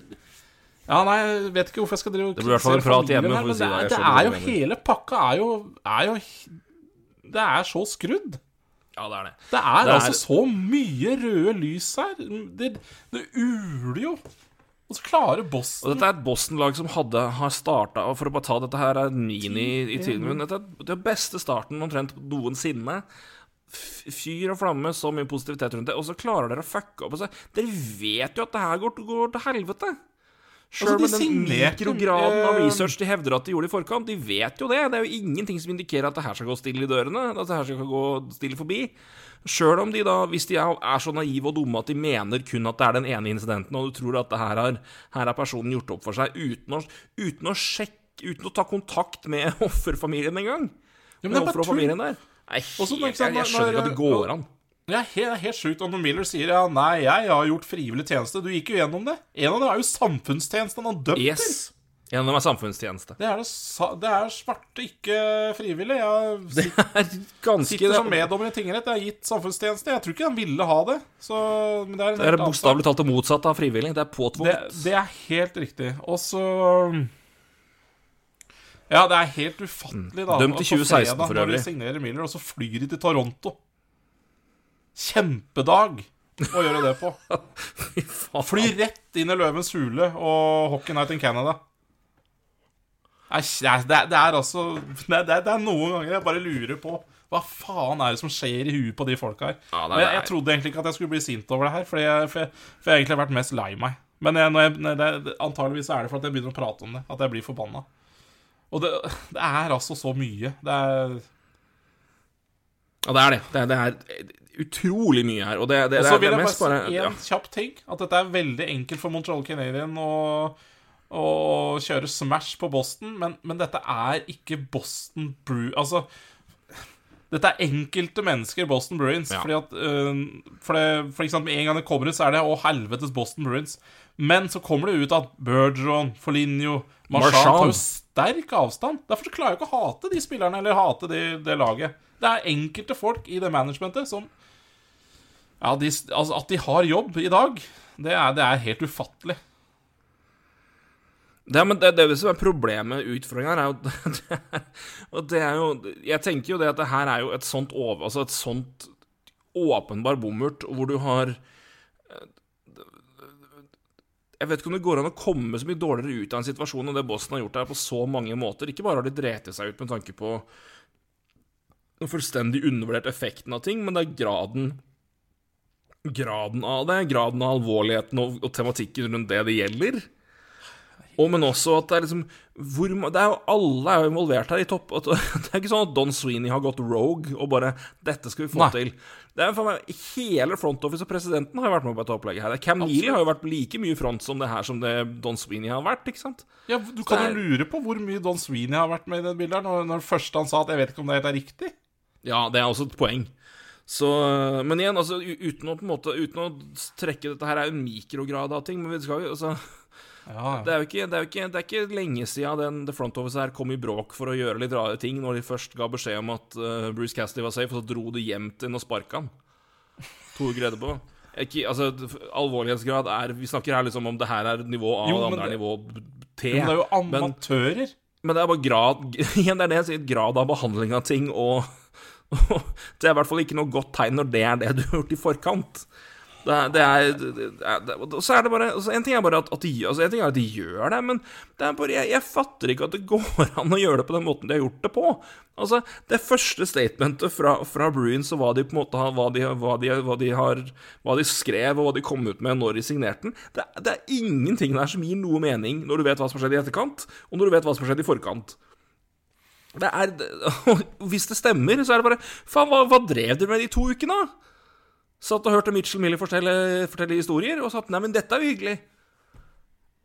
Ja, nei, jeg vet ikke hvorfor jeg skal drive og Det blir i hvert fall en kritisere prat hjemme, familien her, men si det. er, det er jo mener. Hele pakka er jo, er jo Det er så skrudd. Ja, det er det. Det er, Det er- altså så mye røde lys her. Det, det uler jo. Og så klarer Boston Og dette er et Boston-lag som hadde, har starta For å bare ta dette her er mini i, i tiden min Dette er den beste starten omtrent noensinne. Fyr og flamme, så mye positivitet rundt det. Og så klarer dere å fucke opp. Og så, dere vet jo at det her går, går til helvete. Sjøl Altså, de med den mikrograden av eh, research de hevder at de gjorde i forkant. De vet jo det. Det er jo ingenting som indikerer at det her skal gå stille i dørene. At det her skal gå stille forbi. Sjøl om de da, hvis de er, så naive og dumme at de mener kun at det er den ene incidenten, og du tror at det her har, her personen gjort opp for seg uten å, uten å sjekke Uten å ta kontakt med offerfamilien engang. Ja, men det er bare tull. Nei, Og helt, ikke jeg, jeg skjønner ikke at det går an. Det er helt, helt sjukt Og når Miller sier ja, nei, jeg har gjort frivillig tjeneste. Du gikk jo gjennom det. En av dem er jo samfunnstjeneste han har dømt til. Yes. En av dem er samfunnstjeneste. Det er, det, det er svarte, ikke frivillig. Jeg Det er sitter som meddommer i tingrett. Jeg har gitt samfunnstjeneste. Jeg tror ikke han ville ha det. Så, men det er, Det er bokstavelig talt det motsatte av frivillig. Det er det, det er helt riktig. Og så Ja, det er helt ufattelig, da. Dømt i 2016 fredag, for Når øvrig. de signerer Miller, og så flyr de til Toronto. Kjempedag å gjøre det på. Fly rett inn i Løvens hule og Hockey Night in Canada. Det er, det er altså det er, det er noen ganger jeg bare lurer på hva faen er det som skjer i huet på de folka her. Ja, det jeg, jeg trodde egentlig ikke at jeg skulle bli sint over det her, for jeg, for jeg, for jeg har egentlig vært mest lei meg. Men jeg, når jeg, det, det- antageligvis er det for at jeg begynner å prate om det, at jeg blir forbanna. Og det, det er altså så mye. Det er Ja, det er det. Det er, det er utrolig mye her. Og det, det, Og så vil jeg bare si en ja. kjapp ting. At dette er veldig enkelt for Montreal Canadian å, å kjøre smash på Boston, men, men dette er ikke Boston Brew... Altså dette er enkelte mennesker, Boston Bruins. Ja. Fordi at øh, for, det, for eksempel, Med en gang det kommer ut, så er det 'Å, helvetes Boston Bruins'. Men så kommer det ut at Bergeron, Foligno, Marchand. tar jo sterk avstand. Derfor klarer jeg ikke å hate de spillerne, eller hate det, det laget. Det er enkelte folk i det managementet som ja, de, altså At de har jobb i dag, det er, det er helt ufattelig. Det, men det, det som er problemet, utfordringa her, er jo det Og det er jo Jeg tenker jo det at det her er jo et sånt over... Altså et sånt åpenbar bommert hvor du har Jeg vet ikke om det går an å komme så mye dårligere ut av en situasjon enn det Boston har gjort her på så mange måter. Ikke bare har de dreti seg ut med tanke på den fullstendig undervurdert effekten av ting, men det er graden Graden av det, graden av alvorligheten og, og tematikken rundt det det gjelder. Og men også at det er liksom hvor, det er jo Alle er jo involvert her i topp. At, det er ikke sånn at Don Sweeney har gått rogue og bare 'Dette skal vi få Nei. til'. Det er for meg Hele front office og presidenten har jo vært med på dette opplegget her. Cam Neely har jo vært like mye front som det her som det Don Sweeney har vært. ikke sant? Ja, Du kan jo lure på hvor mye Don Sweeney har vært med i det bildet, når, når først han sa at 'jeg vet ikke om det helt er riktig'. Ja, det er også et poeng. Så, men igjen, altså, uten å måte Uten å trekke Dette her er jo en mikrograd av ting, men vi skal jo altså Ja, Det er jo ikke, det er jo ikke, det er ikke lenge siden den The Front Office her kom i bråk for å gjøre litt rare ting, når de først ga beskjed om at uh, Bruce Cassidy var safe, og så dro de hjem til ham og sparka han. To uker etterpå. Ikke, altså, alvorlighetsgrad er Vi snakker her liksom om det her er nivå A, Jo, og det men andre er nivå T. Men det er jo Men- amatører. Men det er bare grad Igjen, det er det jeg sier, grad av behandling av ting, og, og Det er i hvert fall ikke noe godt tegn når det er det du har gjort i forkant. Det er, En ting er bare at, at de altså En ting er at de gjør det, men det er bare, jeg, jeg fatter ikke at det går an å gjøre det på den måten de har gjort det på. Altså, Det første statementet fra, fra Bruins og hva de på en måte har hva de, hva, de, hva, de har, hva de skrev og hva de kom ut med når de signerte den, det, det er ingenting der som gir noe mening når du vet hva som har skjedd i etterkant, og når du vet hva som har skjedd i forkant. Det er, Hvis det stemmer, så er det bare Faen, hva, hva drev dere med de to ukene? Satt og hørte Mitchell Miller fortelle, fortelle historier, og satt at nei, men dette er jo hyggelig.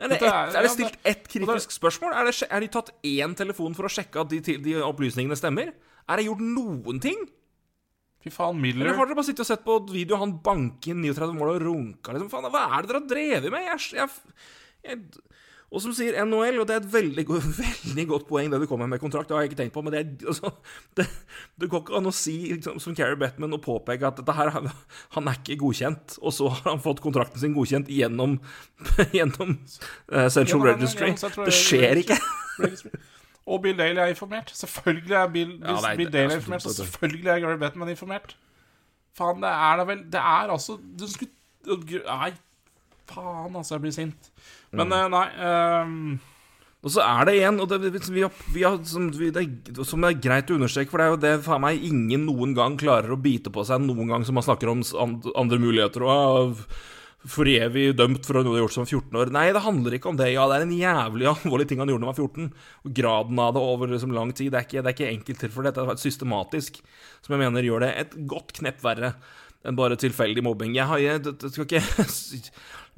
Er det, et, er- er det stilt ett kritisk spørsmål? Er det, er de tatt én telefon for å sjekke at de, de opplysningene stemmer? Er det gjort noen ting? Fy faen, Miller Eller har dere bare sittet og sett på video han banke inn 39 mål og runka? Liksom? Faen, hva er det dere har drevet med? Jeg, jeg, jeg, og som sier NHL, og det er et veldig, veldig godt poeng det du kommer med kontrakt, det har jeg ikke tenkt på, men det, altså, det, det går ikke an å si liksom, som Carrie Bettman og påpeke at dette her, han er ikke godkjent, og så har han fått kontrakten sin godkjent gjennom, gjennom uh, Central Gjennom- Registry. Ja, Det skjer ikke. Og Bill Daly er informert. Selvfølgelig er Bill, Ja, nei, Bill det er er informert, du. selvfølgelig er Gary Bettman informert. Faen, det er da vel Det er altså Du skulle Nei, faen, altså, jeg blir sint. Men Mm. eh, nei um... Og så er det igjen, og det, vi har, vi har, som, vi, det, som er greit å understreke, for det er jo det faen meg ingen noen gang klarer å bite på seg noen gang som man snakker om andre muligheter og ah, for evig dømt for noe du har gjort som 14 år. Nei, det handler ikke om det. Ja, det er en jævlig alvorlig ting han gjorde da han var 14. Og graden av det over liksom, lang tid, det er ikke, det er ikke enkelttilfeller. Dette er systematisk, som jeg mener gjør det et godt knepp verre enn bare tilfeldig mobbing. Jeg har jeg, det skal ikke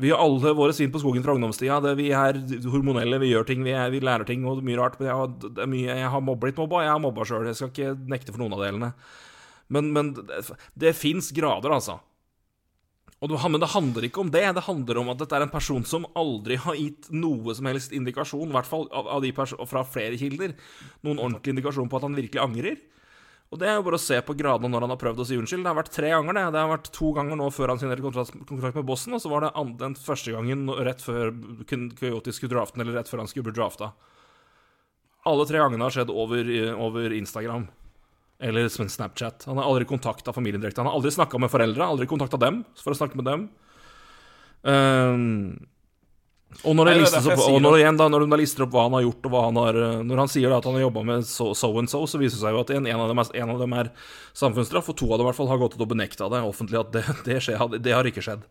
Vi har alle våre svin på skogen fra ungdomstida. Det, vi er hormonelle, vi gjør ting, vi, er, vi lærer ting og mye rart. Men jeg har, mye, jeg har blitt mobba, jeg har mobba sjøl. Jeg skal ikke nekte for noen av delene. Men, men det, det fins grader, altså. Det, men det handler ikke om det. Det handler om at dette er en person som aldri har gitt noe som helst indikasjon, i hvert fall av, av de fra flere kilder, noen ordentlig indikasjon på at han virkelig angrer. Og det er jo bare å se på gradene når han har prøvd å si unnskyld. Det har vært tre ganger, det. Det har vært to ganger nå før han signerte kontrakt, med Bossen, og så var det den første gangen rett før Coyote skulle drafte eller rett før han skulle bli drafta. Alle tre gangene har skjedd over, over Instagram. Eller Snapchat. Han har aldri kontakta familien direkte. Han har aldri snakka med foreldra, aldri kontakta dem for å snakke med dem. Ehm, og når, Nei, opp, og når, igjen da, når de lister opp hva han har gjort, og hva han har eh, Når han sier da at han har jobba med so, so and so, så viser det seg jo at en, en, av er, en av dem er samfunnsstraff, og to av dem i hvert fall har gått ut og benekta det offentlig at det, det, skjer, det har ikke skjedd.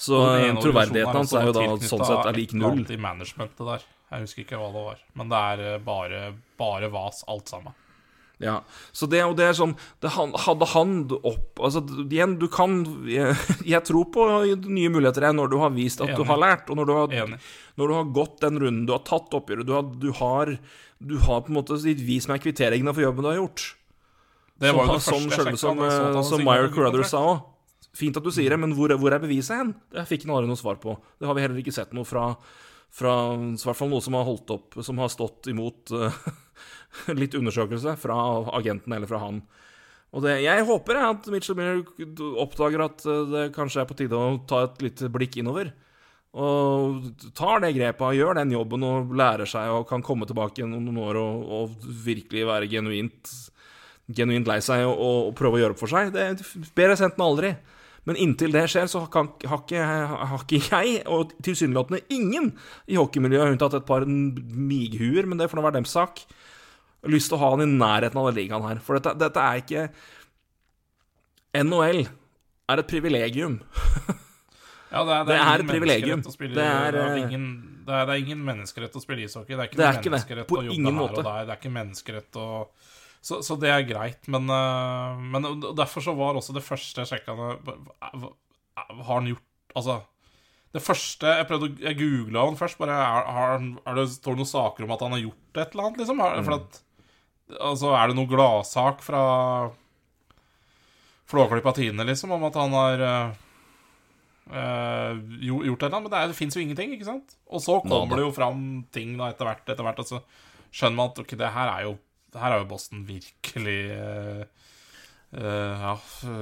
Så eh, troverdigheten hans er jo da sånn sett er lik null. I managementet der. Jeg husker ikke hva det var. Men det er eh, bare, bare vas, alt sammen. Ja, så det, og det er sånn det Hadde han opp Altså, igjen, du kan Jeg, jeg tror på nye muligheter jeg, når du har vist at du har lært, og når du har, når du har gått den runden, du har tatt oppgjøret, du har, du har, du har på en måte vist meg kvitteringene for jobben du har gjort. Det var jo det som, første jeg som, sjekket, som, som Meyer Crothers sa òg. Fint at du sier det, men hvor, hvor er beviset hen? Det fikk han aldri noe svar på. Det har vi heller ikke sett noe fra, fra I hvert fall noe som har holdt opp, som har stått imot eh, litt undersøkelse fra agenten eller fra han. Og det, jeg håper jeg, at Mitchell Miller oppdager at eh, det kanskje er på tide å ta et lite blikk innover. Og tar det grepet gjør den jobben og lærer seg og kan komme tilbake noen år og, og virkelig være genuint, genuint lei seg og, og prøve å gjøre opp for seg. Det bedre sendt enn aldri. Men inntil det skjer, så har ikke jeg, og tilsynelatende ingen i hockeymiljøet, unntatt et par mighuer, men det får nå være deres sak, lyst til å ha han i nærheten av den ligaen her. For dette, dette er ikke NHL er et privilegium. Ja, det er, Det er ingen et privilegium. spille- Det er, det, er eh, ingen, det, er, det er ingen menneskerett å spille ishockey. Det er ikke, Det er menneskerett ikke det. å jobbe her og der. Det er ikke menneskerett å så, så det er greit, men, eh, men derfor så var også det første jeg sjekka Har han gjort Altså Det første Jeg prøvde å googla han først. Bare er, har, er det, Står det noen saker om at han har gjort et eller annet, liksom? Har, for at, altså, er det noen gladsak fra Flåklypa Tine, liksom, om at han har eh, gjort et eller annet? Men det, er- det fins jo ingenting, ikke sant? Og så kommer det jo fram ting da etter hvert, etter hvert, og så skjønner man at ok, det her er jo det her er jo Boston virkelig eh, eh, Ja,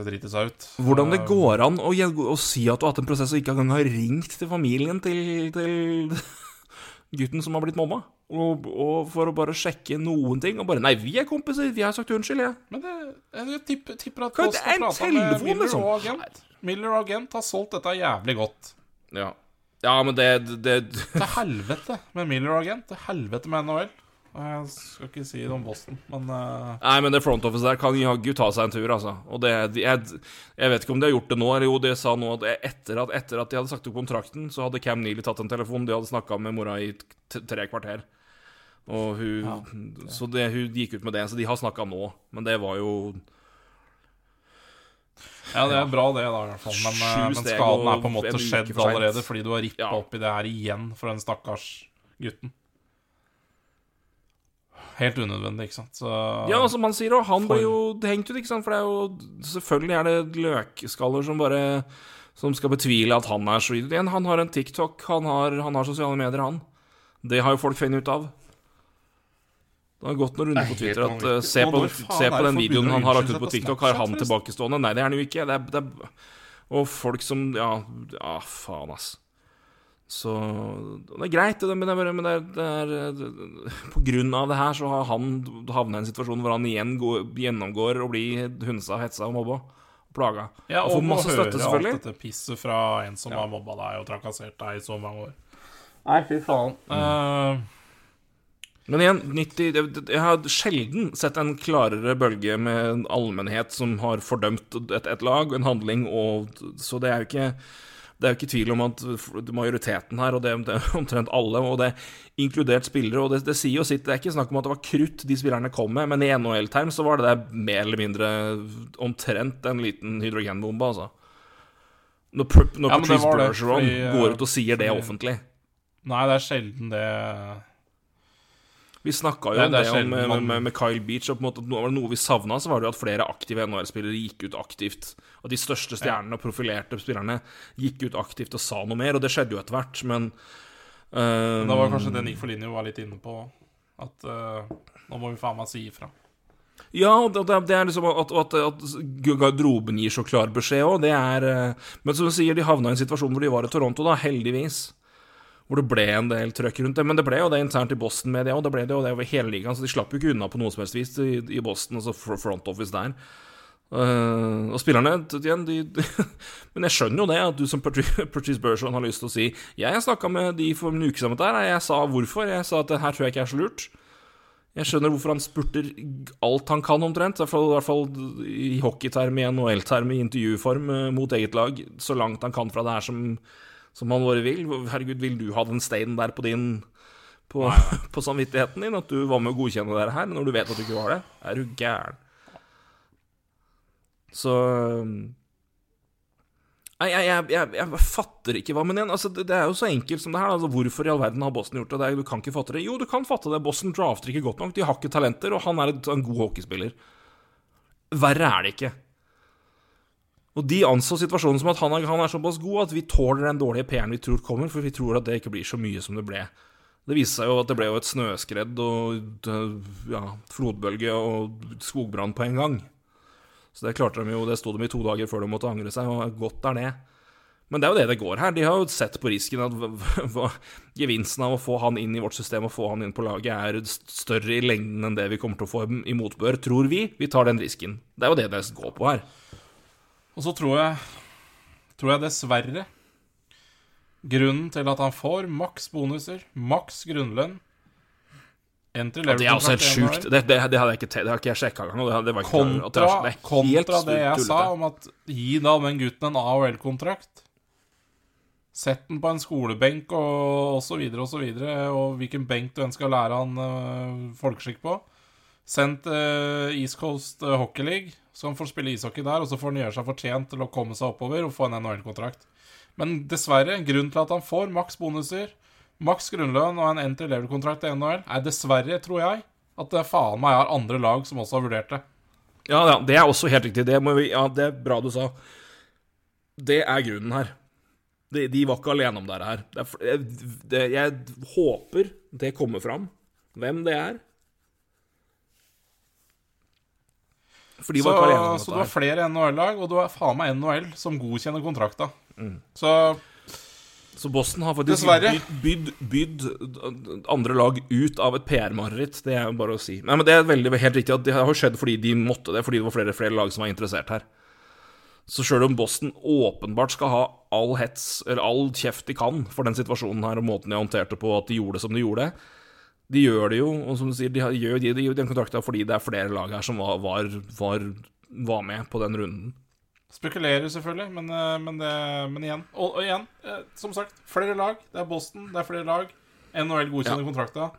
driti seg ut. Hvordan det går an å, å si at du har hatt en prosess og ikke engang har ringt til familien til, til gutten som har blitt mobba, og, og for å bare sjekke noen ting, og bare Nei, vi er kompiser, vi har sagt unnskyld, jeg. Men det, jeg tipper, tipper at Kan- Post det en har pratet med Miller liksom. og agent. Miller og agent har solgt dette jævlig godt. Ja. ja, men det, det Til helvete med Miller og agent. Til helvete med NHL. Jeg skal ikke si det om Boston, men uh... Nei, men det front office der kan jaggu ta seg en tur, altså. Og det, jeg, jeg vet ikke om de har gjort det nå, eller jo, de sa nå at etter at, etter at de hadde sagt opp kontrakten, så hadde Cam Neely tatt en telefon. De hadde snakka med mora i tre kvarter. Og hun Så det, hun gikk ut med det, så de har snakka nå. Men det var jo Ja, det er bra det, da, i hvert fall. Men, eh, men skaden er på en måte skjedd allerede, fordi du har rippa Ja. opp i det her igjen for den stakkars gutten. Helt unødvendig, ikke sant. Så Ja, som han sier, og han ble jo hengt ut, ikke sant? For det er jo Selvfølgelig er det løkskaller som bare Som skal betvile at han er så Igjen, han har en TikTok, han har, han har sosiale medier, han. Det har jo folk funnet ut av. Det har gått noen runder på Twitter at eh, se, på, faen se på den videoen han har lagt ut på TikTok. Har han tilbakestående? Nei, det er han jo ikke. Det er, det er, og folk som Ja, ja faen, ass. Så Det er greit, det, men, det er, men det er, det er det, På grunn av det her så har han havna i en situasjon hvor han igjen går, gjennomgår å bli hunsa, hetsa og mobba. Og plaga. Ja, og og får masse støtte, selvfølgelig. alt dette pisset fra en som har mobba deg og trakassert deg i så mange år. Nei, fy faen. Uh, Men igjen, 90, det- det- jeg har sjelden sett en klarere bølge med en allmennhet som har fordømt et, et lag, en handling, og Så det er jo ikke det er jo ikke tvil om at majoriteten her, og det, er omtrent alle, og det er inkludert spillere, og det, det sier jo sitt Det er ikke snakk om at det var krutt de spillerne kom med, men i NHL-term så var det der mer eller mindre omtrent en liten hydrogenbombe, altså. Når, Pr- når Ja, Patrice Bergeron fordi, eh, går ut og sier det offentlig nei, det er sjelden det Vi snakka jo Det- om det om, med, med, Kyle Beach. Og på en måte, noe, noe vi savna, så var det jo at flere aktive NHL-spillere gikk ut aktivt. At de største stjernene og profilerte spillerne gikk ut aktivt og sa noe mer. Og det skjedde jo etter hvert, men uh, Da var kanskje det Nick Foligno var litt inne på. At uh, nå må vi faen meg si ifra. Ja, det, det er liksom at, at, at garderoben gir så klar beskjed òg, det er eh, Men som du sier, de havna i en situasjon hvor de var i Toronto, da, heldigvis. Hvor det ble en del trøkk rundt det. Men det ble jo det internt i Boston-media, og det ble det jo det over hele ligaen, så de slapp jo ikke unna på noe som helst vis i, i Boston, altså front office der. Uh, og spillerne igjen, de, de Men jeg skjønner jo det, at du som Patrice Bergeron har lyst til å si Jeg snakka med de for en uke om og jeg sa hvorfor. Jeg sa at det her tror jeg ikke er så lurt. Jeg skjønner hvorfor han spurter alt han kan, omtrent. I hvert fall, i hockeyterm, i NHL-term, i intervjuform eh, mot eget lag. Så langt han kan fra det her som, som han bare vil. Herregud, vil du ha den steinen der på din på, på samvittigheten din? At du var med å godkjenne det her når du vet at du ikke var det? Er du gæren? Så Nei, jeg, jeg, jeg, jeg fatter ikke hva Men igjen, altså, det, det er jo så enkelt som det her. Altså, hvorfor i all verden har Boston gjort det? det er, du kan ikke fatte det. Jo, du kan fatte det. Boston drafter ikke godt nok. De har ikke talenter, og han er en god hockeyspiller. Verre er det ikke. Og de anså situasjonen som at han han er såpass god at vi tåler den dårlige PR-en vi tror kommer, for vi tror at det ikke blir så mye som det ble. Det viste seg jo at det ble jo et snøskred og ja, flodbølge og skogbrann på en gang. Så det klarte de jo, det sto dem i to dager før de måtte angre seg, og godt er det. Men det er jo det det går her. De har jo sett på risken at gevinsten av å få han inn i vårt system og få han inn på laget er større i lengden enn det vi kommer til å få i motbør, tror vi. Vi tar den risken. Det er jo det det går på her. Og så tror jeg Tror jeg dessverre Grunnen til at han får maks bonuser, maks grunnlønn Entry level det er også helt sjukt. Det, det, det hadde jeg ikke, det har ikke jeg sjekka engang. Det, det Kontra, er det er helt kontra det jeg sa om at gi da den gutten en AHL-kontrakt. Sett den på en skolebenk og, og så videre og så videre, og hvilken benk du ønsker å lære han øh, folkeskikk på. Send uh, East Coast øh, Hockey League, så han får spille ishockey der, og så får han gjøre seg fortjent til å komme seg oppover og få en NHL-kontrakt. Men dessverre, grunnen til at han får maks bonuser, maks grunnlønn og en entry level-kontrakt i NHL, er dessverre, tror jeg, at det faen meg er andre lag som også har vurdert det. Ja, ja, det er også helt riktig. Det, vi, ja, det er bra du sa. Det er grunnen her. De, de var ikke alene om det her. Det er, det, jeg håper det kommer fram hvem det er. For de så, så du har flere NHL-lag, og du har faen meg NHL som godkjenner kontrakta. Mm. Så Så Boston har faktisk bydd, bydd, bydd andre lag ut av et PR-mareritt. Det er jo bare å si. Nei, men Det er veldig, helt riktig at det har skjedd fordi de måtte det, fordi det var flere, flere lag som var interessert her. Så sjøl om Boston åpenbart skal ha all hets, eller all kjeft de kan for den situasjonen her, og måten de håndterte på, at de gjorde det som de gjorde De gjør det jo, og som du sier, de gjør de, de, den kontrakta fordi det er flere lag her som var, var, var, var med på den runden. spekulerer selvfølgelig, men, eh, men, det, men igjen og, og igjen, eh, som sagt, flere lag. Det er Boston, det er flere lag. NHL godkjenner kontrakta.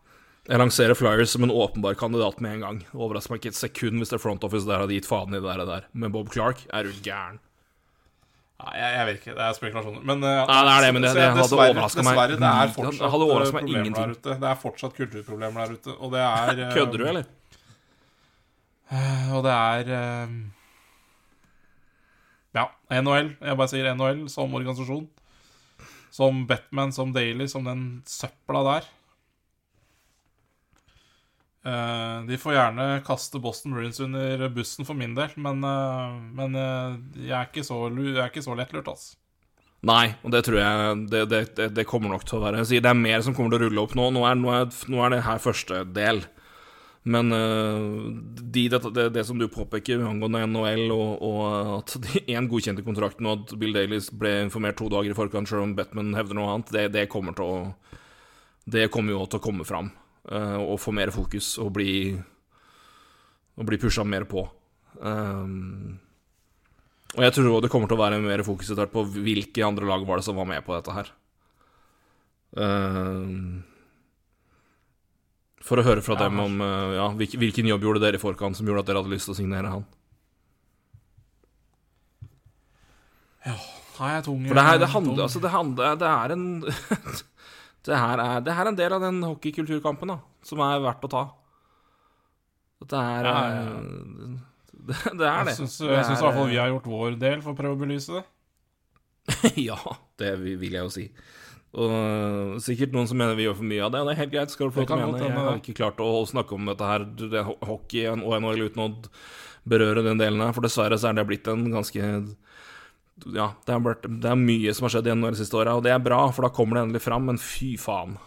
Jeg lanserer Flyers som en åpenbar kandidat med en gang. Overrasker meg ikke et sekund hvis det er front office der hadde gitt faen i det der. Men Bob Clark, er jo gæren? Jeg, jeg vet ikke. Det er spekulasjoner. Men, uh, Nei, det er det, men det- det, det hadde overraska meg. Dessverre, det er fortsatt hadde overrasket eh, problemer ingenting. der ute. Det er fortsatt kulturproblemer der ute, og det er uh, Kødder du, eller? Og det er uh, Ja, NHL. Jeg bare sier NHL som organisasjon. Som Batman, som Daily, som den søpla der. Eh, de får gjerne kaste Boston Bruins under bussen for min del, men, eh, men eh, jeg, er ikke så, jeg er ikke så lettlurt, altså. Nei, og det tror jeg det, det, det, kommer nok til å være. Det er mer som kommer til å rulle opp nå. Nå er, nå er, nå er det her første del. Men de, det, som du påpeker angående NHL, og, og at én godkjente kontrakten, og at Bill Dailies ble informert to dager i forkant, selv om Batman hevder noe annet, det kommer til å Det kommer jo til å komme fram. Øh, og få mer fokus, og bli Og bli pusha mer på. Um, og jeg tror det kommer til å være mer fokus etter på hvilke andre lag var det som var med på dette her. Ehm, for å høre fra Ja, dem om eh, ja, hvilken, jobb gjorde dere i forkant som gjorde at dere hadde lyst til å signere han. Nei, jeg er tung For det, her, det, handler, altså det, handler, det er en det, her er, det her er en del av den hockeykulturkampen da, som er verdt å ta. Dette er Ja, ja, eh, Det, det er det. Jeg syns i er, hvert fall vi eh, har gjort vår del for å prøve å belyse det. ja, det vil jeg jo si. Og øh, sikkert noen som mener vi gjør for mye av det, og det er helt greit. skal du få mene. Jeg har ikke klart å snakke om dette her, det hockey og NHL uten å berøre den delen her, for dessverre så er det blitt en ganske Ja, det er, blitt, det er mye som har skjedd igjen de siste åra, og det er bra, for da kommer det endelig fram, men fy faen.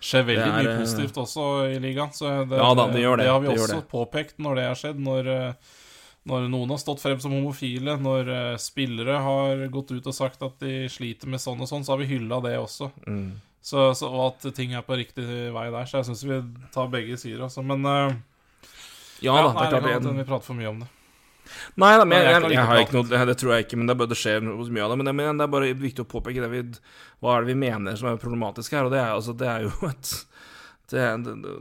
skjer veldig Det er, mye eh, positivt også i ligaen. Så det, Ja da, det gjør det, det har vi det også det. påpekt når det har skjedd. Når, eh, når noen har stått frem som homofile, når eh, spillere har gått ut og sagt at de sliter med sånn og sånn, så har vi hylla det også. Mm. Så, så, og at ting er på riktig vei der. Så jeg syns vi tar begge sider, altså. Men uh, Ja, da, det nei, er klart vi prater for mye om det. Nei, da, men jeg, jeg jeg, har ikke noe det, tror jeg ikke, men det, det skjer noe mye av det. Men men det er bare viktig å påpeke det vi, hva er det vi mener som er problematisk her, og det er, altså, det er jo et det, det,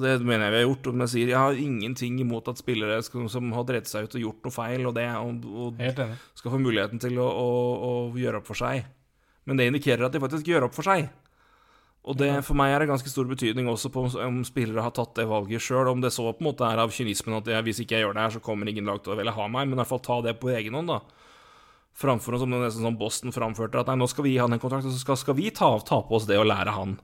det, mener jeg vi har gjort. Og jeg sier jeg har ingenting imot at spillere skal, som har drept seg ut og gjort noe feil, og, det, og, og skal få muligheten til å, å, å gjøre opp for seg. Men det indikerer at de faktisk gjør opp for seg. Og det for meg er det ganske stor betydning også på om spillere har tatt det valget sjøl. Om det så på en måte er av kynismen at jeg, hvis ikke jeg gjør det her, så kommer ingen lag til å ville ha meg. Men i hvert fall ta det på egen hånd, da. Framfor som nesten som Boston framførte, at nei, nå skal vi gi han en kontrakt, og så skal, skal vi ta, ta på oss det og lære han.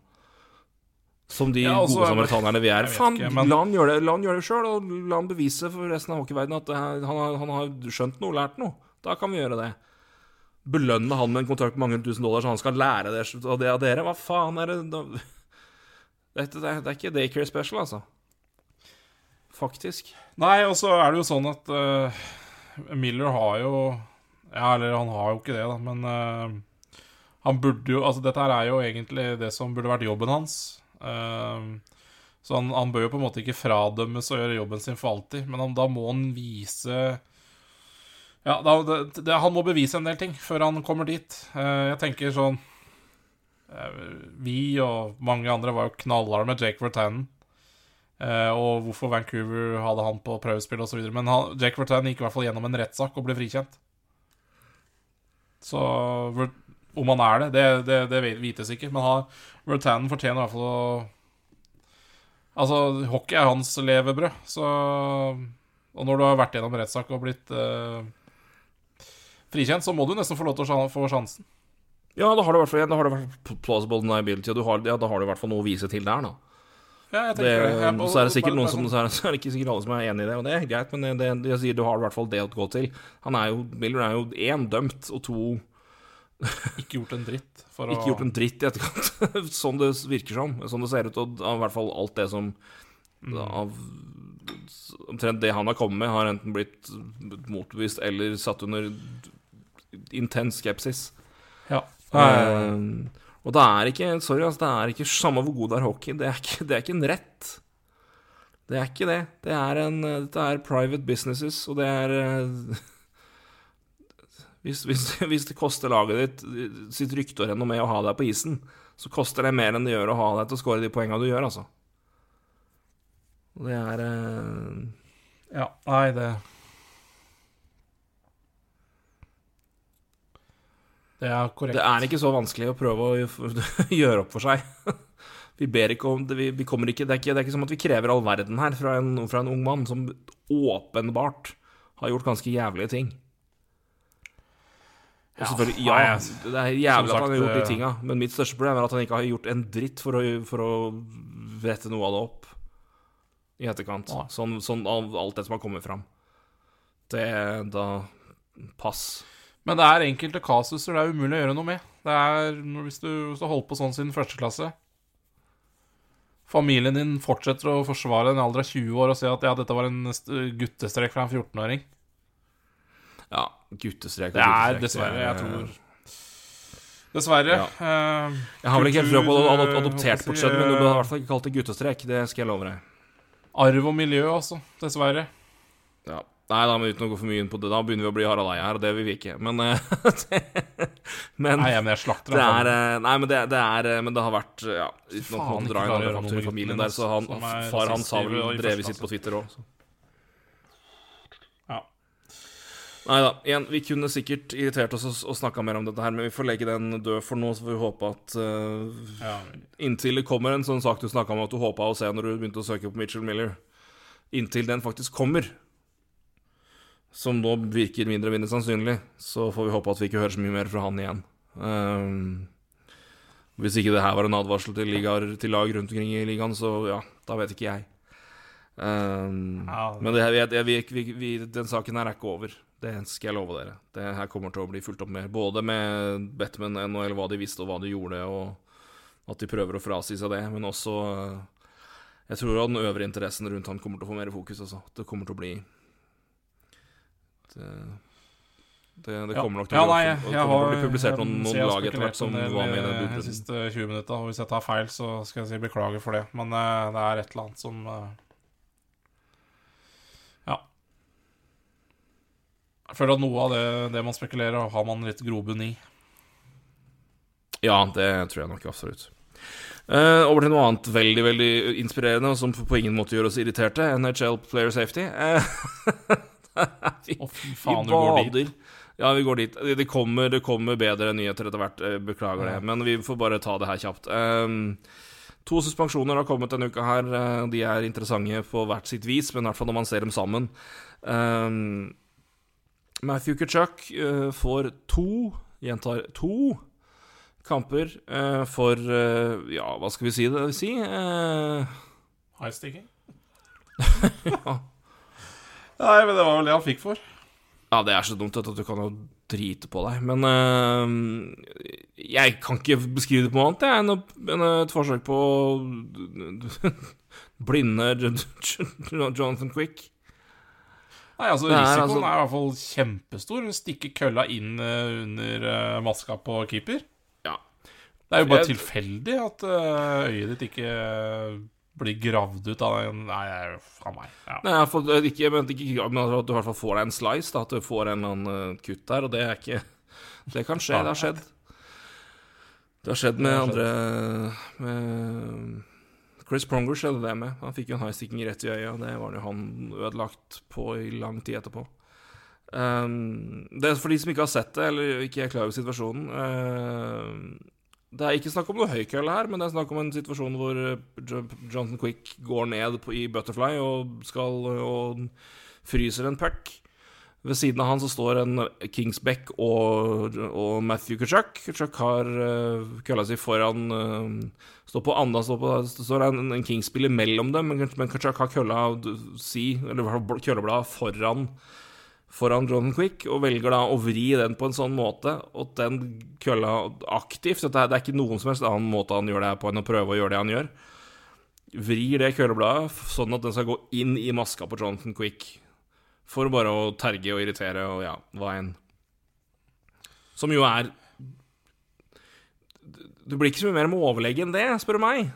Som de Ja, også, gode samaritanerne vi er. Faen, ikke, men- la han gjøre det, gjør det sjøl, og la han bevise for resten av hockeyverdenen at han, har, han har skjønt noe, lært noe. Da kan vi gjøre det. Belønne han med en kontrakt på mange tusen dollar, så han skal lære det av det dere. Hva faen er det? Det, det, det er ikke daycare special, altså. Faktisk. Nei, og så er det jo sånn at uh, Miller har jo Ja, eller han har jo ikke det, da, men uh, han burde jo Altså, dette her er jo egentlig det som burde vært jobben hans. Uh, så han, han bør jo på en måte ikke fradømmes å gjøre jobben sin for alltid, men han, da må han vise Ja, da, det, det, han må bevise en del ting før han kommer dit. Uh, jeg tenker sånn uh, Vi og mange andre var jo knallharde med Jake Vertanen. Uh, og hvorfor Vancouver hadde han på prøvespill osv. Men han, Jake Vertanen gikk i hvert fall gjennom en rettssak og ble frikjent. Så om han er det, det, det, det vites ikke. Men han, Vertanen fortjener i hvert fall å Altså, hockey er hans levebrød, så Og når du har vært gjennom en rettssak og blitt frikjent, så må du nesten få lov til å få sjansen. Ja, da har du i hvert fall, da har du i hvert fall plausible deniability, og du har, ja, da har du i hvert fall noe å vise til der, da. Ja, Det, det. Så er det sikkert noen som sånn- så er, det ikke sikkert alle som er enig i det, og det er greit, men det, det, jeg sier, du har i hvert fall det å gå til. Han er jo, Miller er jo én dømt, og to Ikke gjort en dritt for å ikke gjort en dritt i etterkant. sånn det virker som. Sånn det ser ut, og i hvert fall alt det som av Omtrent det han har kommet med, har enten blitt motbevist eller satt under intens skepsis. Ja. Um, og det er ikke Sorry, altså, det er ikke samme hvor god det er hockey. Det er ikke, det er ikke en rett. Det er ikke det. Det er en, dette er private businesses, og det er eh, hvis, hvis, hvis det koster laget ditt eh, sitt rykte og renommé å ha deg på isen, så koster det mer enn det gjør å ha deg til å score de poengene du gjør, altså. Det er eh, Ja, nei, det Det er korrekt. Det er ikke så vanskelig å prøve å gjøre opp for seg. Vi ber ikke om det, vi, vi kommer ikke, det, er ikke, det er ikke som at vi krever all verden her fra en, fra en ung mann som åpenbart har gjort ganske jævlige ting. Og selvfølgelig, ja, det er jævlig at han har gjort de tinga, men mitt største problem er at han ikke har gjort en dritt for å, for å rette noe av det opp i etterkant. Sånn, sånn av alt det som har kommet fram. Det Da Pass. Men det er enkelte kasuser det er umulig å gjøre noe med. Det er Hvis du, hvis du holdt på sånn siden første klasse Familien din fortsetter å forsvare en alder av 20 år og si at ja, dette var en st- guttestrek fra en 14-åring. Ja, guttestrek og Det er dessverre, er- jeg tror Dessverre. Ja. Uh, Jeg har vel ikke helt trua på eh, adoptert jeg skjønn, men du har i hvert fall ikke kalt det guttestrek. Det skal jeg love deg. Arv og miljø, altså. Dessverre. Ja. Nei da, men uten å gå for mye inn på det, da begynner vi å bli Harald Eia her, og det vil vi ikke. Men eh, det, Men Nei, men jeg slakter det er eh, Nei, men det, det er eh, Men det har vært eh, Ja, uten at Faen, drar å noe i familien der, så han, far hans har vel drevet sitt på Twitter òg. Ja. Nei da. Igjen, vi kunne sikkert irritert oss og, og snakka mer om dette her, men vi får legge den død for nå, så får vi håpe at uh, Ja. Inntil det kommer en sånn sak du snakka om at du håpa å se når du begynte å søke på Mitchell Miller. Inntil den faktisk kommer, som nå virker mindre og mindre sannsynlig, så får vi håpe at vi ikke hører så mye mer fra han igjen. Um, hvis ikke det her var en advarsel til, ligaer, til lag rundt omkring i ligaen, så ja, da vet ikke jeg. Um, men det, her- vi, vi, vi, den saken her er ikke over. Det skal jeg love dere. Det her kommer til å bli fulgt opp med. Både med Batman, NHL, hva de visste og hva de gjorde, og at de prøver å frasi seg det. Men også eh, Jeg tror at den øvrige interessen rundt han kommer til å få mer fokus. Altså. Det kommer til å bli Det, det, det Ja. kommer nok til Ja, nei, å har bli publisert noen, noen lag etter hvert som del, var med i den eh, de budrunden. siste 20 minutter, Og hvis jeg tar feil, så skal jeg si beklager for det. Men uh, det er et eller annet som uh, Ja. Jeg føler at noe av det, det man spekulerer, har man litt grobunn i. Ja, det tror jeg nok absolutt. Uh, over til noe annet veldig veldig inspirerende, og som på ingen måte gjør oss irriterte. NHL Player Safety. Eh, vi, Å, fy vi faen, dit. bader. Ja, vi går dit. Det kommer, det kommer bedre nyheter etter hvert. Beklager det. Men vi får bare ta det her kjapt. Um, to suspensjoner har kommet denne uka her. Eh, De er interessante på hvert sitt vis, men i hvert fall når man ser dem sammen. Um, Matthew Kutchuk uh, får to, gjentar to, kamper uh, for uh, Ja, hva skal vi si det? Si? Eh, Highsticking? Nei, men det var vel det han fikk for. Ja, det er så dumt at du kan jo drite på deg. Men uh, jeg kan ikke beskrive det på noe annet jeg, enn enn et forsøk på blinde Jonathan Quick. Nei, altså Risikoen er altså- er i hvert fall kjempestor. Stikke kølla inn eh, under eh, maska på keeper. Ja. Det er jo bare Jeg- tilfeldig at øyet ditt ikke blir gravd ut av den Nei, faen meg. Ja. Nei, jeg for, ikke, jeg mente ikke, men at du i hvert fall får deg en slice, da, at du får en eller annen øh, kutt der, og det er ikke Det kan skje, det har skjedd. Det har skjedd med har skjedd. andre med Chris Pronger skjedde det med. Han fikk jo en high-sticking rett i øyet, og det var jo han ødelagt på i lang tid etterpå. Um, det er for de som ikke har sett det, eller ikke er klar over situasjonen um, Det er ikke snakk om noe høykølle her, men det er snakk om en situasjon hvor Johnson Quick går ned på, i Butterfly og skal og fryser en puck. Ved siden av han så står en Kingsbeck og, og Matthew Kutchuk. Kutchuk har uh, kølla si foran uh, Står på andre står på, står en, en Kings-spiller mellom dem, men, men Kutchuk har kølla si, eller kølleblad foran foran Jonathan Quick, og velger da å vri den på en sånn måte at den kølla aktivt så det er, ikke noen som helst annen måte han gjør det på enn å prøve å gjøre det han gjør. Vrir det køllebladet sånn at den skal gå inn i maska på Jonathan Quick. For bare å terge og irritere og ja, hva enn. Som jo er Du blir ikke så mye mer med overlegg enn det, spør du meg.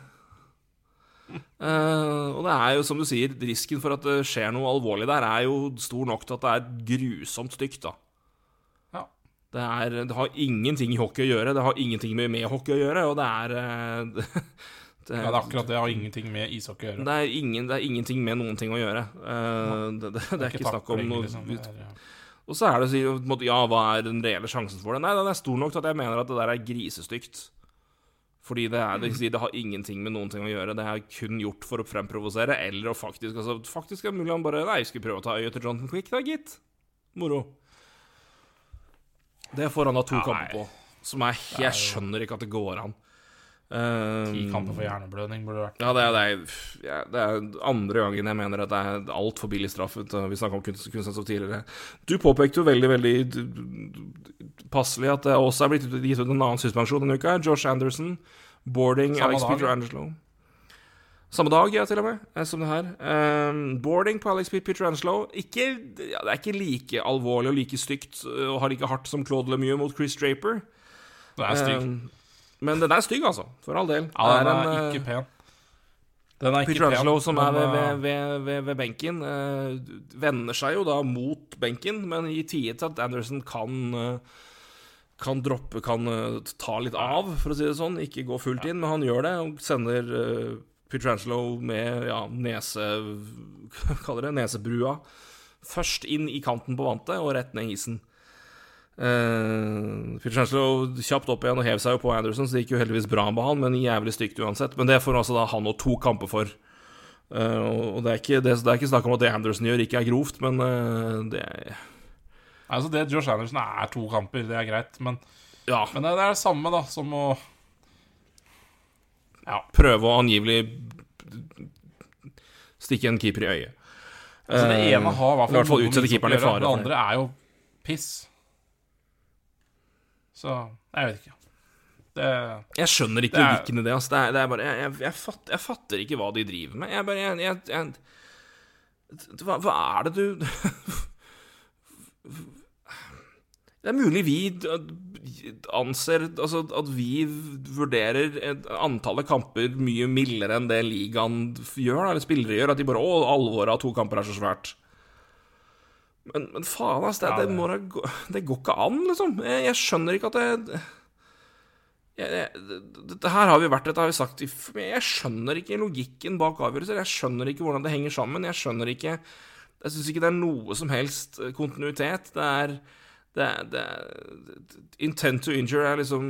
Eh, og det er jo, som du sier, risken for at det skjer noe alvorlig der, er jo stor nok til at det er grusomt stygt, da. Ja. Det, er, det har ingenting i hockey å gjøre, det har ingenting med, med hockey å gjøre, og det er uh, det, Ja, det er akkurat det. har ingenting med ishockey å gjøre. det, er ingen, det er ingenting med noen ting å gjøre. Uh, det, det, det, er ikke snakk om noe liksom. Er, ja. Og så er det å si Ja, hva er den reelle sjansen for det? Nei, den er stor nok til at jeg mener at det der er grisestygt. Fordi det, er, det, det har ingenting med noen ting å gjøre. Det er kun gjort for å fremprovosere, eller å faktisk altså, Faktisk er det mulig han bare Nei, jeg skulle prøve å ta øyet til Jonathan Quick, da, gitt. Moro. Det får han da to Ja, kamper på. Som er Jeg skjønner ikke at det går an. Eh, Ti kamper for hjerneblødning burde det vært. ja, det er, det, er, ja, det er andre gangen jeg mener at det er altfor billig straffet. Vi snakka om kunst, kunstnerstoff tidligere. Du påpekte jo veldig veldig passelig at det også er blitt gitt ut en annen suspensjon denne uka. Josh Anderson, boarding Samme Alex dag, Peter. Angelo. Samme dag, ja, til og med, eh, som det her. Um, boarding på Alex Peter Angelo. Ikke, ja, det er ikke like alvorlig og like stygt uh, og har like hardt som Claude Lemieux mot Chris Draper. Det er stygt. Um, men den er stygg, altså. For all del. Ja, den er, en, ikke pen. Den er Peter Angelo, som er ved, uh, ved, ved, ved, benken, eh, vender seg jo da mot benken, men i tide til at Anderson kan eh, kan droppe, kan eh, ta litt av, for å si det sånn. Ikke gå fullt inn, men han gjør det og sender uh, Pietrangelo med ja, nese... Hva kaller det? Nesebrua. Først inn i kanten på vantet og rett ned isen. Uh, Pietrangelo kjapt opp igjen og hev seg jo på Anderson, så det gikk jo heldigvis bra med han, men jævlig stygt uansett. Men det får altså da han og to kamper for. Uh, og det er, ikke, det, det er ikke snakk om at det Anderson gjør, ikke er grovt, men uh, det er Altså, det Josh Anderson er to kamper, det er greit, men, Ja. men det, det er det samme, da, som å Ja. Prøve å angivelig stikke en keeper i øyet. Altså, det Eh, ene har i hvert fall utsette keeperen i fare det. andre er jo piss. Så jeg vet ikke. Det Jeg skjønner ikke logikken i det. Altså. Det, er, det er bare jeg, jeg, fatter, jeg fatter ikke hva de driver med. Jeg bare hva, hva er det du Det er mulig vi anser Altså at vi vurderer antallet kamper mye mildere enn det ligaen gjør, eller spillere gjør. At de bare Å, alvoret av to kamper er så svært. Men, men faen, ass. Det, Ja, det, det- må da gå, det går ikke an, liksom. Jeg, jeg skjønner ikke at det Dette her har vi vært, dette har vi sagt Jeg skjønner ikke logikken bak avgjørelser. Jeg skjønner ikke hvordan det henger sammen. Jeg skjønner ikke Jeg syns ikke det er noe som helst eh, kontinuitet. Det er det, det, Intent to injure er liksom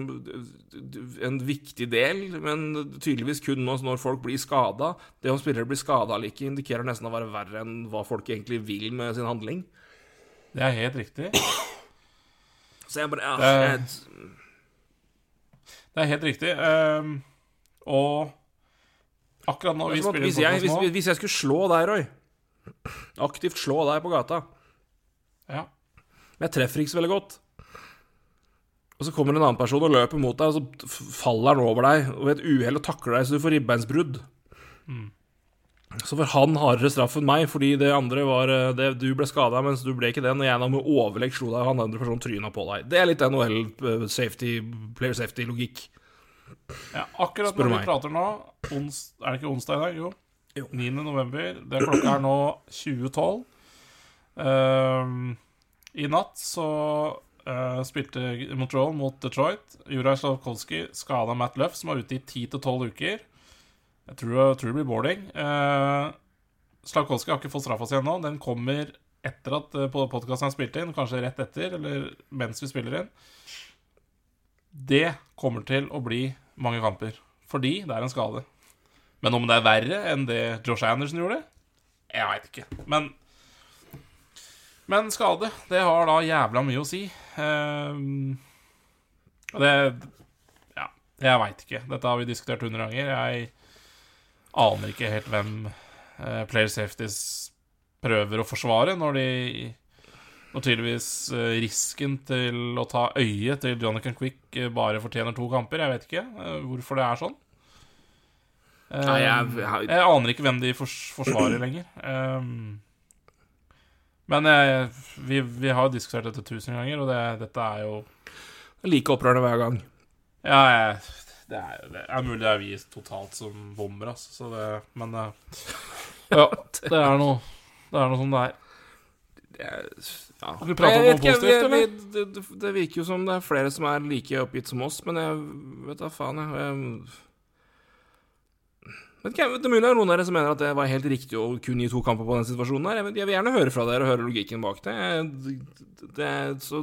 en viktig del, men tydeligvis kun når folk blir skada. Det om spillere blir skada eller ikke, indikerer nesten å være verre enn hva folk egentlig vil med sin handling. Det er helt riktig. Så jeg bare ja, Det- jeg, Det er helt riktig. Um, og akkurat nå vi er spiller hvis, jeg, hvis, hvis jeg skulle slå deg, Roy Aktivt slå deg på gata ja. Men jeg treffer ikke så veldig godt. Og så kommer en annen person og løper mot deg, og så faller han over deg og ved et uhell og takler deg så du får ribbeinsbrudd. Så får han hardere straff enn meg, fordi det andre var eh, det, Du ble skada, mens du ble ikke den, Når jeg da med overlegg slo deg, og han andre personen tryna på deg. Det er litt NHL eh, safety, player safety-logikk. ja. Akkurat Spør når vi prater nå ons, Er det ikke onsdag i dag? Jo. Jo. 9. november. Det klokka er nå 2012. Uh, I natt så uh, spilte Montreal mot Detroit. Juraj Slavkovskij skada Matt Luff, som var ute i 10-12 uker. Jeg tror, jeg tror det blir boarding. Uh, Slakowski har ikke fått straffa si ennå. Den kommer etter at uh, podkasten er spilt inn, kanskje rett etter, eller mens vi spiller inn. Det kommer til å bli mange kamper, fordi det er en skade. Men om det er verre enn det Josh Anderson gjorde, jeg veit ikke. Men Men skade, det har da jævla mye å si. Ehm, og det Ja, jeg veit ikke. Dette har vi diskutert hundre ganger. Jeg aner ikke helt hvem eh, Player Safeties prøver å forsvare når de når tydeligvis eh, risken til å ta øyet til Jonathan Quick eh, bare fortjener to kamper. Jeg vet ikke eh, hvorfor det er sånn. Nei, jeg- jeg- jeg aner ikke hvem de fors forsvarer lenger. Um, men jeg, vi, vi har jo diskutert dette tusen ganger, og det, dette er jo Like opprørende hver gang. Ja, jeg, det, er, det er mulig det er vi totalt som bommer, altså. Så det, men eh, Ja, det er noe Det er noe som det er. Ja. Skal vi prate om noe ikke, positivt, eller? Det, det, det virker jo som det er flere som er like oppgitt som oss, men jeg vet da faen, jeg. jeg Vet ikke, det er mulig det er noen av dere som mener at det var helt riktig å kun gi to kamper på den situasjonen der. Jeg, jeg vil gjerne høre fra dere og høre logikken bak det. Jeg- det så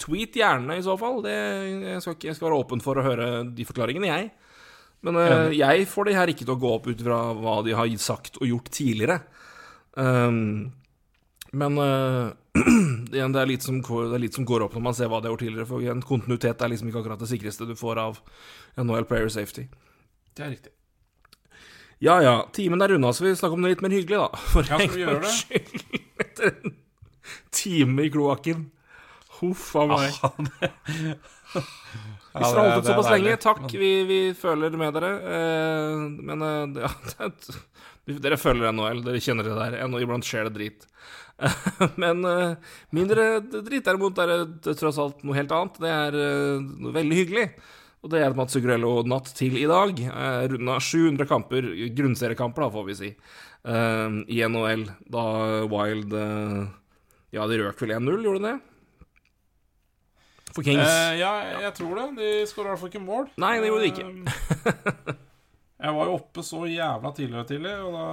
Tweet gjerne, i så fall. Det, jeg, skal ikke, jeg skal være åpen for å høre de forklaringene, jeg. Men uh, jeg får de her ikke til å gå opp ut fra hva de har sagt og gjort tidligere. Um, men uh, det er, litt som, det er litt som går opp når man ser hva de har gjort tidligere. For igjen, kontinuitet er liksom ikke akkurat det sikreste du får av NHL Player Safety. Det er riktig. Ja ja, timen er unna, så vi snakker om det litt mer hyggelig, da. For Ja, skal vi gjøre det? Etter en time i kloakken. Huff a meg. Vi har holdt ut såpass lenge. Takk, vi, vi føler med dere. Eh, men eh, ja, det, er- dere følger NHL, dere kjenner det der. Ennå iblant skjer det drit. men eh, mindre drit derimot er det tross alt noe helt annet. Det er eh, noe veldig hyggelig. Og det er at Mats Zuccarello natt til i dag eh, runda 700 kamper, grunnseriekamper, da, får vi si, eh, i NHL. Da Wild Ja, de røk vel 1-0, gjorde de det? For Kings. Eh, ja, jeg tror det. De skåra i hvert fall ikke mål. Nei, det gjorde de ikke. Eh, jeg var jo oppe så jævla tidligere tidlig, og da,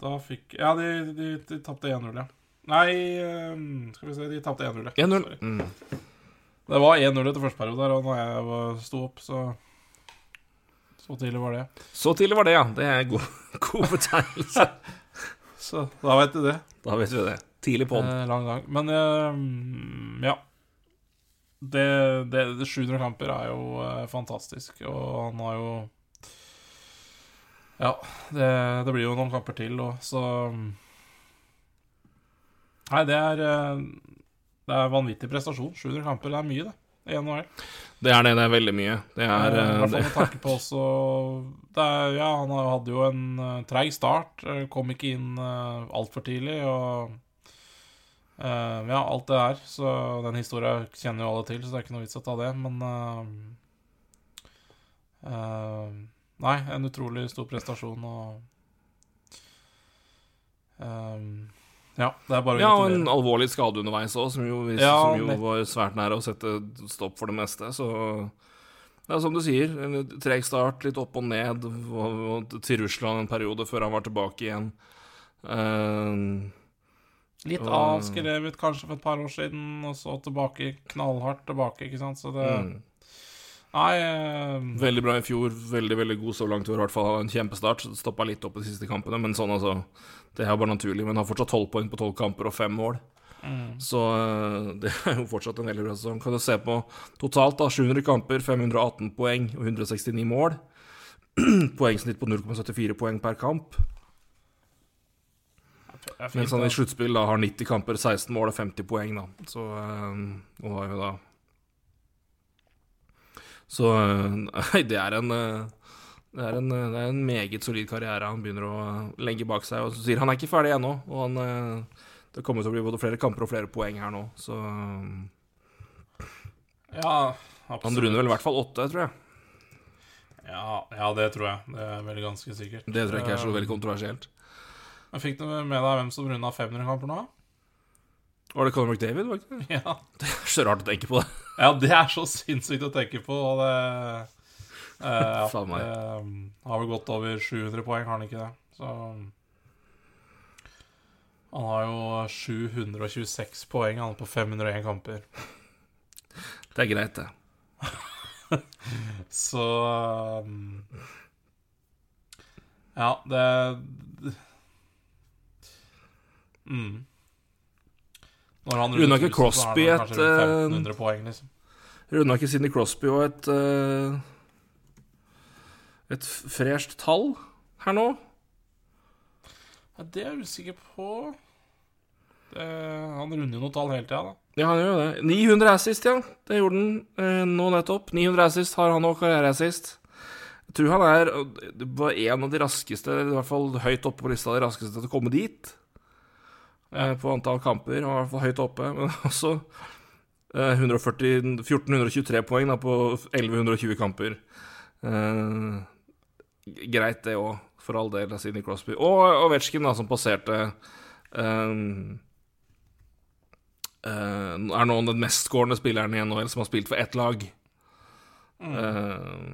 da fikk Ja, de, de, de tapte 1-0, ja. Nei, eh, skal vi se De tapte 1-0, ja. 1-0. Mm. Det var 1-0 etter første periode og da jeg var- sto opp, så Så tidlig var det. Så tidlig var det, ja. Det er god, god betegnelse. Så da vet du det. da vet vi det. Tidlig på den. Eh, lang gang. Men eh, ja. Det, det, det 700 kamper er jo eh, fantastisk, og han har jo Ja, det, det blir jo noen kamper til, og så Nei, det er eh, Det er vanvittig prestasjon. 700 kamper, det er mye, det. I NHL. Det er det. Det er veldig mye. Det er Eh, I hvert fall med tanke på også er, Ja, han hadde jo en treig start. kom ikke inn altfor tidlig. Og eh, ja, alt det er Så den historia kjenner jo alle til, så det er ikke noe vits å ta det. Men uh, uh, Nei, en utrolig stor prestasjon og Ja, det er bare Ja, og en alvorlig skade underveis òg, som jo, Ja, som jo var svært nære å sette stopp for det meste. Så det er som du sier, en treg start, litt opp og ned, og, og til Russland en periode før han var tilbake igjen. Eh, Litt og- avskrevet kanskje for et par år siden, og så tilbake, knallhardt tilbake, ikke sant. Så det mm. Nei eh, Veldig bra i fjor, veldig veldig god så langt i hvert fall en kjempestart. Stoppa litt opp de siste kampene, men sånn altså Det er bare naturlig. Men har fortsatt tolv poeng på tolv kamper og fem mål. mm. Så eh, det er jo fortsatt en veldig bra sesong. Kan du se på totalt, da. 700 kamper, 518 poeng og 169 mål. Poengsnitt på 0,74 poeng per kamp. Fint, Mens han i sluttspill har 90 kamper, 16 mål og 50 poeng, da. Så eh, Og har jo da Så eh, Nei, det er en eh, det er, en, det er en meget solid karriere han begynner å legge bak seg. Og så sier han er ikke ferdig ennå, og han Det kommer til å bli både flere kamper og flere poeng her nå, så Ja, Han runder vel i hvert fall åtte, tror jeg. Ja, ja, det tror jeg. Det er vel ganske sikkert. Det tror jeg ikke er så veldig kontroversielt. Men Fikk du med deg hvem som runda 500 kamper nå? Var det Conor McDavid, var det ikke? Ja. Det er så rart å tenke på det. ja, det er så sinnssykt å tenke på, og det eh, at, meg. det har vel gått over 700 poeng, har han ikke det? Så Han har jo 726 poeng han på 501 kamper. Det er greit, det. Så um, Ja, det mm. Runda runder ikke 1000, så Crosby et, eh, 1500 poeng, liksom. Runda ikke Sidney Crosby og et uh, Et fresht tall her nå? Ja, det er jeg usikker på. Det, han runder jo noen tall hele tida, da. Ja, han gjør jo det. 900 assist, ja. Det gjorde han eh, nå nettopp. 900 assist har han òg, karriereassist. Jeg tror han er var en av de raskeste, i hvert fall høyt oppe på lista, de raskeste til å komme dit. Eh, på antall kamper. Han var i hvert fall høyt oppe. Men også eh, 140, 1423 poeng da, på 1120 kamper. Eh, greit, det òg, for all del, av Sidney Crosby. Og Ovetsjkin, da, som passerte eh, eh, er nå den mestskårende spilleren i NHL som har spilt for ett lag. Mm. Eh,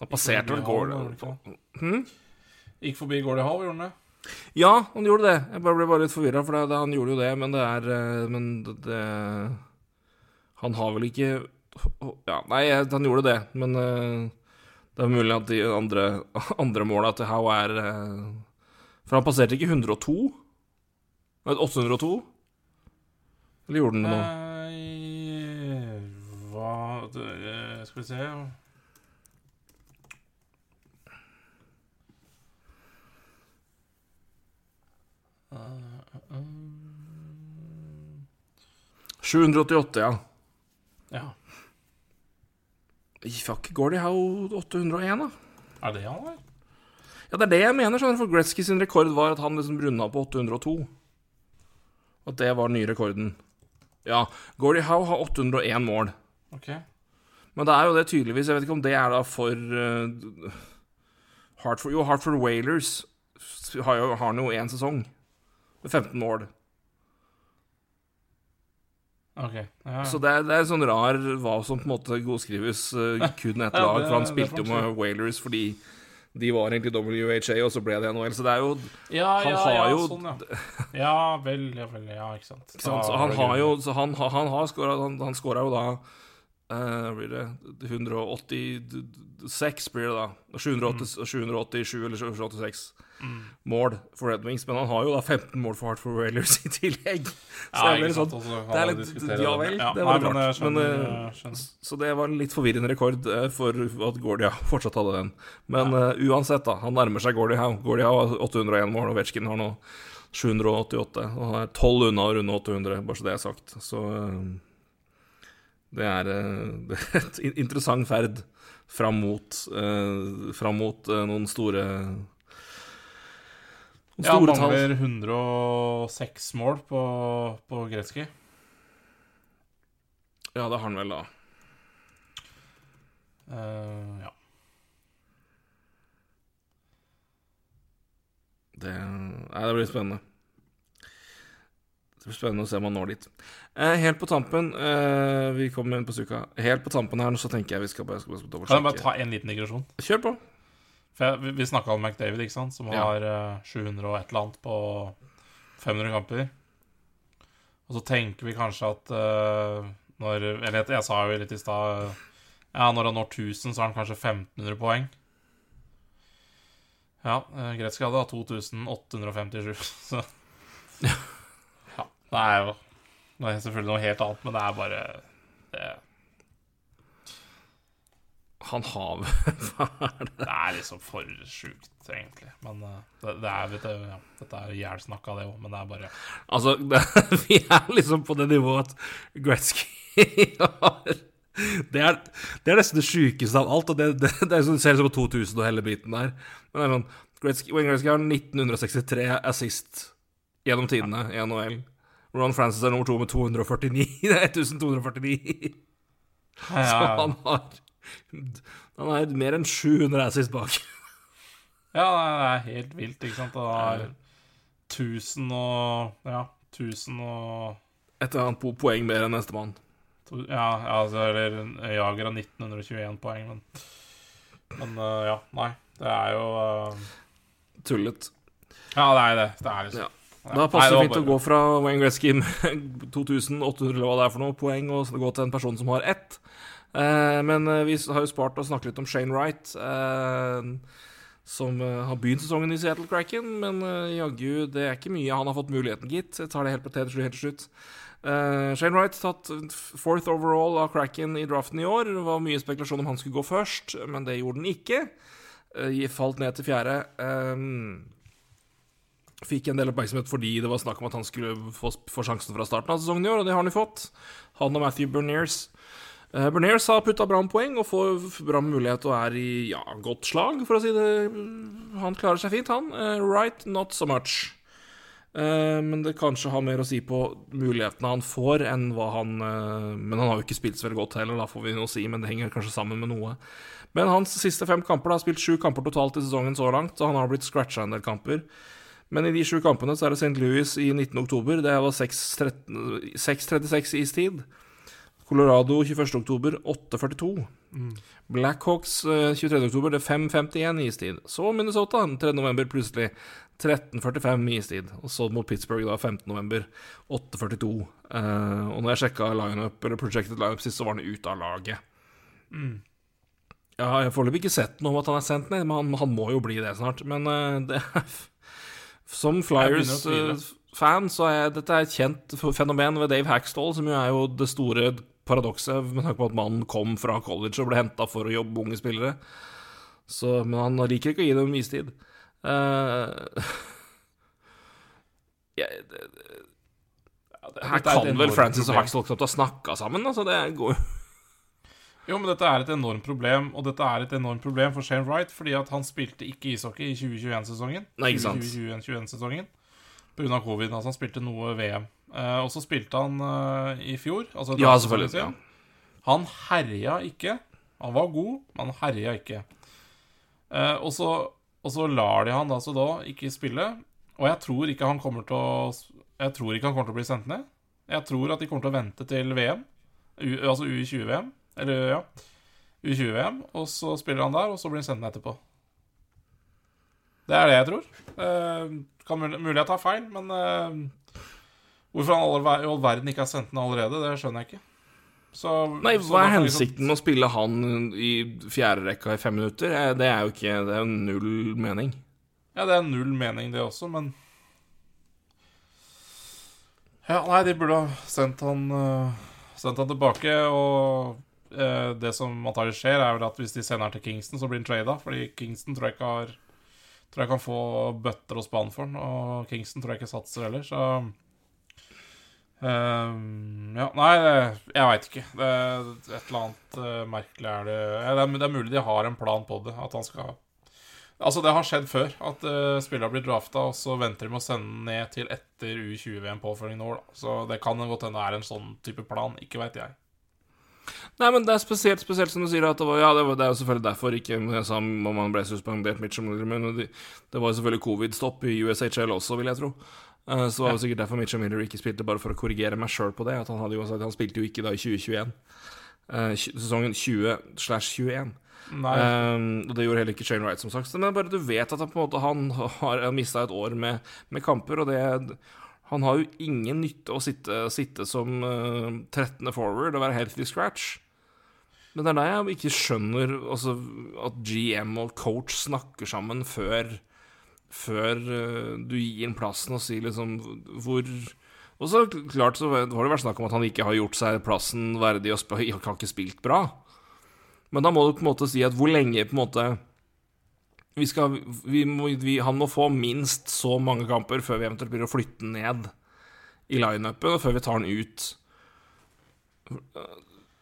Han passerte vel Gordon. Howe, Gikk forbi Gordie Howe, gjorde han det? Ja, han gjorde det. Jeg bare ble bare litt forvirra, for det, det, han gjorde jo det, men det er eh, Men det, det Han har vel ikke Ja, nei, han gjorde det, men eh, det er mulig at de andre, andre måla til Howe er eh, For han passerte ikke 102? Nei, 802? Eller gjorde han det nå? Hva Skal vi se 788, ja. Ja. Fuck, Gordie Howe 801, da? Er det han, eller? Ja, det er det jeg mener, skjønner du, for Gretzky sin rekord var at han liksom runda på 802. At det var nye rekorden. Ja, Gordie Howe har 801 mål. Ok. Men det er jo det tydeligvis Jeg vet ikke om det er da for uh, Hartford, Jo, Hartford Whalers har jo har jo én sesong med 15 mål. Ok. Ja. Så det er, det er sånn rar hva som på en måte godskrives uh, kun ett lag. For han spilte jo med Whalers fordi de var egentlig WHA, og så ble det NHL. Så det er jo ja, han ja, har ja, jo- sånn, ja. ja vel, ja vel, ja, ikke sant. Ikke sant? Så han har jo Så han, han har skåra Han, han jo da uh, Blir det 186, blir det da. 780, 787 eller 786 mål for Red Wings. Men han har jo da 15 mål for Hartford Whalers i tillegg. Så Ja, det er litt sånn og så kan det er litt- ja vel, Ja, det var nei, litt rart, men, eh. Så det var en litt forvirrende rekord eh, for at Gordia fortsatt hadde den. Men eh, uansett, da. Han nærmer seg Gordia Howe. Gordie har 801 mål, og Vetsjkin har nå 788. Og han er 12 unna å runde 800, bare så det er sagt. Så uh, det er, uh, det er et interessant ferd fram mot, fram mot noen store Ja, han mangler 106 mål på, på Gretzky. Ja, det har han vel, da. Uh, ja. Det, nei, det blir spennende. Det blir spennende å se om han når dit. Eh, helt på tampen eh, Vi kommer inn på Suka. Helt på tampen her, så tenker jeg vi skal bare, skal bare Kan jeg bare ta en liten digresjon? Kjør på. For jeg, vi- snakka om McDavid, ikke sant? som har ja. 700 og et eller annet på 500 kamper. Og så tenker vi kanskje at uh, når Eller jeg, jeg sa jo litt i stad eh, Ja, når han når 1000, så har han kanskje 1500 poeng. Ja, uh, Gretzky hadde da 2857, så Ja. Det er jo Det er selvfølgelig noe helt annet, men det er bare Det, Han har det er liksom for sjukt, egentlig. Men eh, det, det er vet du, ja, Dette er jævlsnakka, det òg, men det er bare Altså, det, vi er liksom på det nivået at Gretzky har det er, det er nesten det sjukeste av alt. Og det, det, det er sånn, ser ut som på 2000 og hele biten der. Men det er sånn Gretzky, Wayne Gretzky har 1963 assist gjennom tidene i NHL. Ron Francis er nummer to med 249. Det er 1249. ja, Så han har Han er mer enn 700 assis bak. ja, det er helt vilt, ikke sant? Det er 1000 og Ja, 1000 og Et eller annet po- poeng mer enn nestemann. Ja, altså, eller Jager har 1921 poeng, men Men uh, ja, nei. Det er jo uh... Tullet. Ja, det er det. Det er liksom Ja. Ja. Da passer det fint bare... å gå fra Wayne Gretzky med 2800 eller hva det er for noe poeng, og gå til en person som har ett. Eh, men eh, vi har jo spart å snakke litt om Shane Wright, eh, som har begynt sesongen i Seattle Kraken. Men jaggu, det er ikke mye han har fått muligheten, gitt. Jeg tar det helt på helt helt til slutt. Shane Wright tatt fourth overall av Kraken i draften i år. Det var mye spekulasjon om han skulle gå først, men det gjorde han ikke. Falt ned til fjerde. Fikk en del oppmerksomhet fordi det var snakk om at han skulle få sjansen fra starten av sesongen i år, og det har han jo fått. Han og Matthew Berniers. Uh, Berniers har putta bra med poeng og får bra med mulighet og er i ja, godt slag, for å si det. Han klarer seg fint, han. Eh, right, not so much. Eh, men det kanskje har mer å si på mulighetene han får, enn hva han eh, Men han har jo ikke spilt så veldig godt heller, da får vi noe å si, men det henger kanskje sammen med noe. Men hans siste fem kamper da, har spilt sju kamper totalt i sesongen så langt, og han har blitt scratcha en del kamper. Men i de sju kampene så er det St. Louis i 19. oktober. Det var 6.36 istid. Colorado 21.10. 8.42. Mm. Blackhawks eh, 23.10. Det er 5.51 istid. Så Minnesota 3.11. plutselig 13.45 istid. Og så mot Pittsburgh da 15.11. 8.42. Uh, og når jeg sjekka lineup, eller projected lineup sist, så var han ute av laget. Mm. Ja, jeg har foreløpig ikke sett noe om at han er sendt ned, men han, han må jo bli det snart. Men uh, det er Som Flyers-fan, så er dette er et kjent fenomen ved Dave Hackstall, som jo er jo det store paradokset med tanke på at mannen kom fra college og ble henta for å jobbe med unge spillere. Så, men han liker ikke å gi dem istid. Uh, ja, det, her ja, det, her kan vel Francis Francis og Haxel knapt ha snakka sammen. Altså, det går jo Jo, men dette er et enormt problem, og dette er et enormt problem for Shane Wright, fordi at han spilte ikke ishockey i 2021-sesongen. Nei, ikke sant. 2021-sesongen Pga. covid. Altså, han spilte noe VM. Eh, og så spilte han eh, i fjor. Altså Ja, selvfølgelig, sin. Han herja ikke. Han var god, men han herja ikke. Eh, og, så, og så lar de han altså da ikke spille. Og jeg tror ikke han kommer til å Jeg tror ikke han kommer til å bli sendt ned. Jeg tror at de kommer til å vente til VM. U, altså U20-VM. Eller ja. U20-VM. Og så spiller han der, og så blir han sendt ned etterpå. Det er det jeg tror. Eh, kan mulig, mulig jeg tar feil, men eh, hvorfor han i all verden ikke har sendt den allerede, det skjønner jeg ikke. Så, Nei, hva er vi hensikten med å spille han i fjerde rekka i fem minutter? Eh, Det er jo ikke Det er jo null mening. Ja, det er null mening, det også, men Ja, nei, de burde ha sendt han uh, Sendt han tilbake, og uh, det som antagelig skjer, er vel at hvis de sender han til Kingston, så blir han trada, fordi Kingston tror jeg ikke har Tror jeg kan få bøtter og spann for han, og Kingston tror jeg ikke satser heller, så eh, Ja, nei, jeg veit ikke. Det, et eller annet uh, merkelig er det det, er, det er mulig de har en plan på det, at han skal Altså, det har skjedd før at uh, spillere blir drafta, og så venter de med å sende den ned til etter U20-VM påfølgende år. Da. Så det kan godt hende det er en sånn type plan. Ikke veit jeg. Nei, men det er spesielt, spesielt som du sier, at det var Ja, det, var, det er jo selvfølgelig derfor ikke sa om han ble suspendert, Miller, men det, det var jo selvfølgelig covid-stopp i USHL også, vil jeg tro. Eh, Så var det sikkert derfor Mitchell Miller ikke spilte, bare for å korrigere meg sjøl på det. At han jo sagt Han spilte jo ikke da i 2021. Eh, Sesongen 20-21. Nei, Um, og det gjorde heller ikke Shane Wright, som sagt. Men bare du vet at han på en måte Han har mista et år med, med kamper, og det Han har jo ingen nytte av å sitte, sitte som uh, 13. forward og være healthy scratch. Men det er da jeg ikke skjønner altså, at GM og coach snakker sammen før Før eh, du gir ham plassen og sier liksom hvor Og så klart så har det vært snakk om at han ikke har gjort seg plassen verdig og har ikke spilt bra. Men da må du på en måte si at hvor lenge på en måte vi skal, vi må, vi, Han må få minst så mange kamper før vi eventuelt begynner å flytte den ned i lineupen, og før vi tar den ut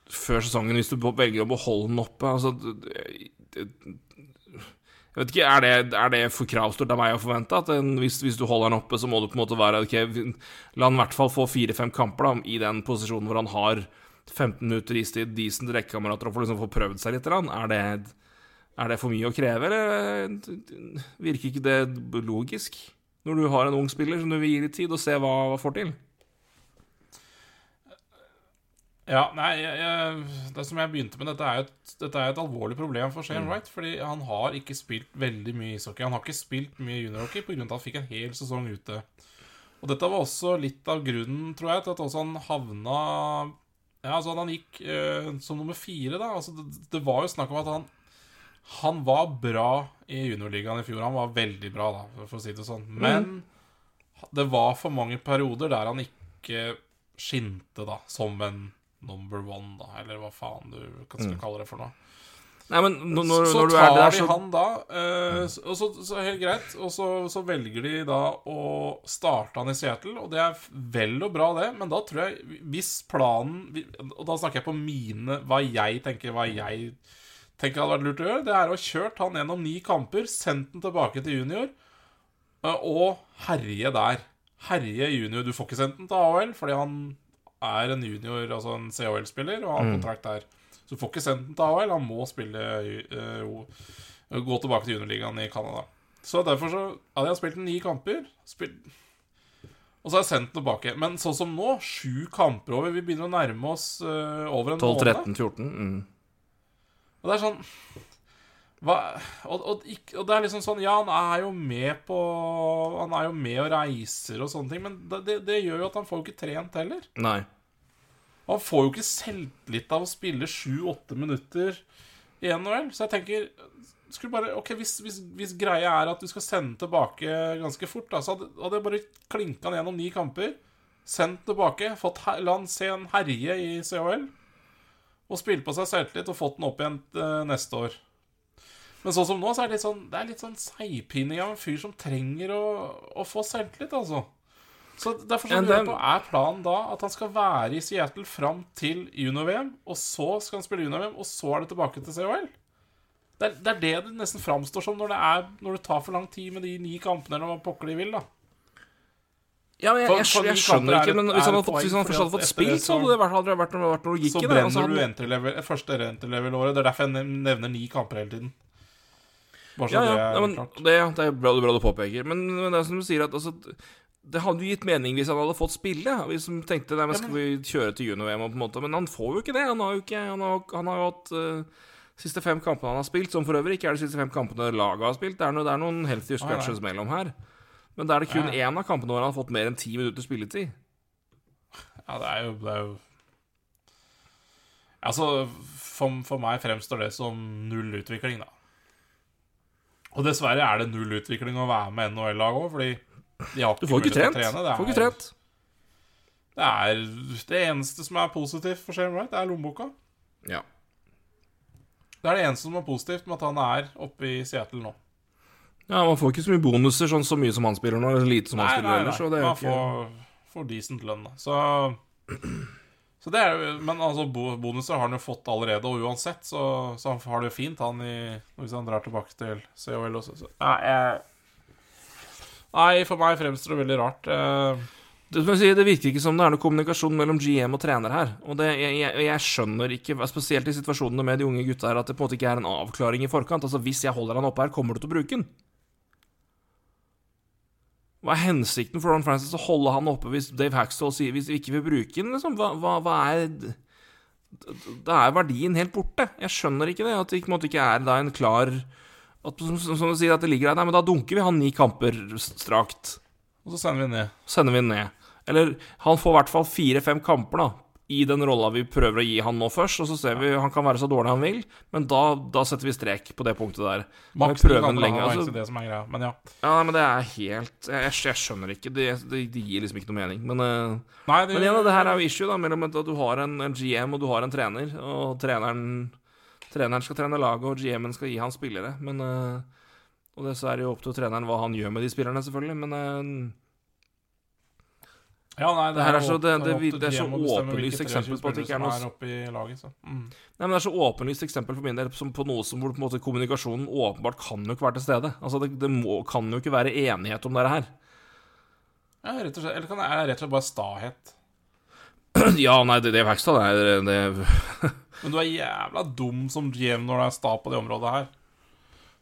før sesongen, hvis du velger å beholde den oppe. Altså Jeg vet ikke, Er det, er det for kravstort av meg å forvente? At en, hvis, hvis du holder han oppe, så må du på en måte være ok, La han i hvert fall få fire-fem kamper da, i den posisjonen hvor han har 15 minutter istid, decent rekkekamerater og får liksom få prøvd seg litt. Er det, er det for mye å kreve, eller virker ikke det logisk? Når du har en ung spiller som du vil gi litt tid, og se hva hva får til. Ja, nei, jeg, jeg, det som jeg begynte med, dette er, et, dette er et alvorlig problem for Shane Wright. Fordi han har ikke spilt veldig mye ishockey. Han har ikke spilt mye juniorhockey pga. at han fikk en hel sesong ute. Og dette var også litt av grunnen, tror jeg, til at også han havna Ja, altså han gikk eh, som nummer fire, da. Altså, det, det var jo snakk om at han Han var bra i juniorligaen i fjor. Han var veldig bra, da, for å si det sånn. Men det var for mange perioder der han ikke skinte, da, som en number one, da, eller hva faen du skal mm. kalle det for noe. Nei, men når, når, så når du tar er der, de han da, eh, mm. og så, så helt greit, og så, så velger de da å starte han i Seattle, og det er vel og bra det, men da tror jeg, hvis planen Og da snakker jeg på mine, hva jeg tenker, hva jeg tenker hadde vært lurt å gjøre, det er å kjøre kjørt han gjennom ni kamper, sendt den tilbake til junior, eh, og herje der. Herje junior. Du får ikke sendt den til AHL, fordi han er en junior, altså en CHL-spiller, og har kontrakt der. Så får ikke sendt den til AHL, han må spille uh, Gå tilbake til juniorligaen i Canada. Så derfor så hadde jeg spilt ni kamper. Spilt, Og så har jeg sendt den tilbake. Men sånn som nå, sju kamper over Vi begynner å nærme oss uh, over en 12, måned. 13, 14. Mm. Og det er sånn hva, og, og, og det er liksom sånn Ja, han er jo med på Han er jo med og reiser og sånne ting, men det, det, det gjør jo at han får jo ikke trent heller. Nei. Han får jo ikke selvtillit av å spille sju-åtte minutter i NHL. Så jeg tenker skulle bare, ok, hvis, hvis, hvis greia er at du skal sende tilbake ganske fort, da, så hadde, hadde jeg bare klinka han gjennom ni kamper. Sendt tilbake, fått, la han se en herje i CHL. Og spille på seg selvtillit og fått den opp igjen eh, neste år. Men sånn som nå, så er det litt sånn Det er litt sånn seigpining av en fyr som trenger å, å få selvtillit, altså. Så derfor så lurer jeg på, er planen da at han skal være i Seattle fram til junior-VM, og så skal han spille junior-VM, og så er det tilbake til COL? Det er, det er det det nesten framstår som når det, er, når det tar for lang tid med de ni kampene, eller hva pokker de vil, da. Ja, jeg, jeg, jeg, jeg, skjønner er ikke, men hvis han hadde fått, hvis han først hadde fått spilt, så hadde det vært, hadde vært, vært logikk i det. Så brenner du entry-level første entry-level-året. Det er derfor jeg nevner ni kamper hele tiden. Bare så ja, ja, det er men klart. det, det er bra, bra du påpeker. Men, men det er som du sier, at altså, det hadde jo gitt mening hvis han hadde fått spille. Hvis han tenkte nei, men skal vi kjøre til junior-VM, på en måte. Men han får jo ikke det. Han har jo ikke Han har, han har jo hatt uh, siste fem kampene han har spilt, som for øvrig ikke er de siste fem kampene laget har spilt. Det er, no, det er noen healthy scratches mellom her. Men da er det kun én av kampene hvor han har fått mer enn ti minutter spilletid. Ja, det er jo, det er jo Altså, for, for meg fremstår det som null utvikling, da. Og dessverre er det null utvikling å være med NHL-lag òg, fordi de har Du ikke får ikke trent. trene. Det Får ikke er, trent. det er det eneste som er positivt for Shane Wright, det er lommeboka. Ja. Det er det eneste som er positivt med at han er oppe i Seattle nå. ja, man får ikke så mye bonuser, sånn så mye som han spiller nå, eller så lite som han spiller nei, nei. ellers. er Man ikke får, får decent lønn, da. Så, så det er Men altså, bonuser har han jo fått allerede, og uansett så, så han har det jo fint, han i Hvis han drar tilbake til COL også. Så. Nei, for meg fremstår det veldig rart. Eh, Det, si, det virker ikke som det er noe kommunikasjon mellom GM og trener her. Og det, jeg, jeg, jeg skjønner ikke, spesielt i situasjonene med de unge gutta her, at det på en måte ikke er en avklaring i forkant. Altså, hvis jeg holder han oppe her, kommer du til å bruke den? Hva er hensikten for Ron Francis å holde han oppe hvis Dave Haxtall sier hvis vi ikke vil bruke den? Liksom? Hva, hva, hva er Da er verdien helt borte. Jeg skjønner ikke det. At det ikke, ikke er da en klar at, som, som du sier, at det ligger der Nei, men da dunker vi han ni kamper strakt og så sender vi ned. sender vi ned. Eller han får i hvert fall fire-fem kamper, da. I den rolla vi prøver å gi han nå først, og så ser vi Han kan være så dårlig han vil, men da, da setter vi strek på det punktet der. Maks ti den lenge, altså. det som er greia. Men ja. Ja, men det er helt Jeg, jeg skjønner ikke. Det, det, det gir liksom ikke noe mening. Men, eh, Nei, det, men igjen, det her er jo issue, da, mellom at du har en, en GM og du har en trener, og treneren Treneren skal trene laget, og GM-en skal gi han spillere, men eh, Og det så er det jo opp til treneren hva han gjør med de spillerne, selvfølgelig, men eh, ja, nei, det er så- det- det- det er så åpenlyst eksempel på at det ikke er noe- laget. Mm. Nei, men Det er så åpenlyst eksempel for min del som på noe som hvor på en måte kommunikasjonen åpenbart kan jo ikke være til stede. Altså Det, det må, kan jo ikke være enighet om dette her. Ja, rett og slett. Eller kan det er rett og slett bare stahet? ja, nei, det, det er Vaxdal Det, det, Men du er jævla dum som GM når du er sta på det området her.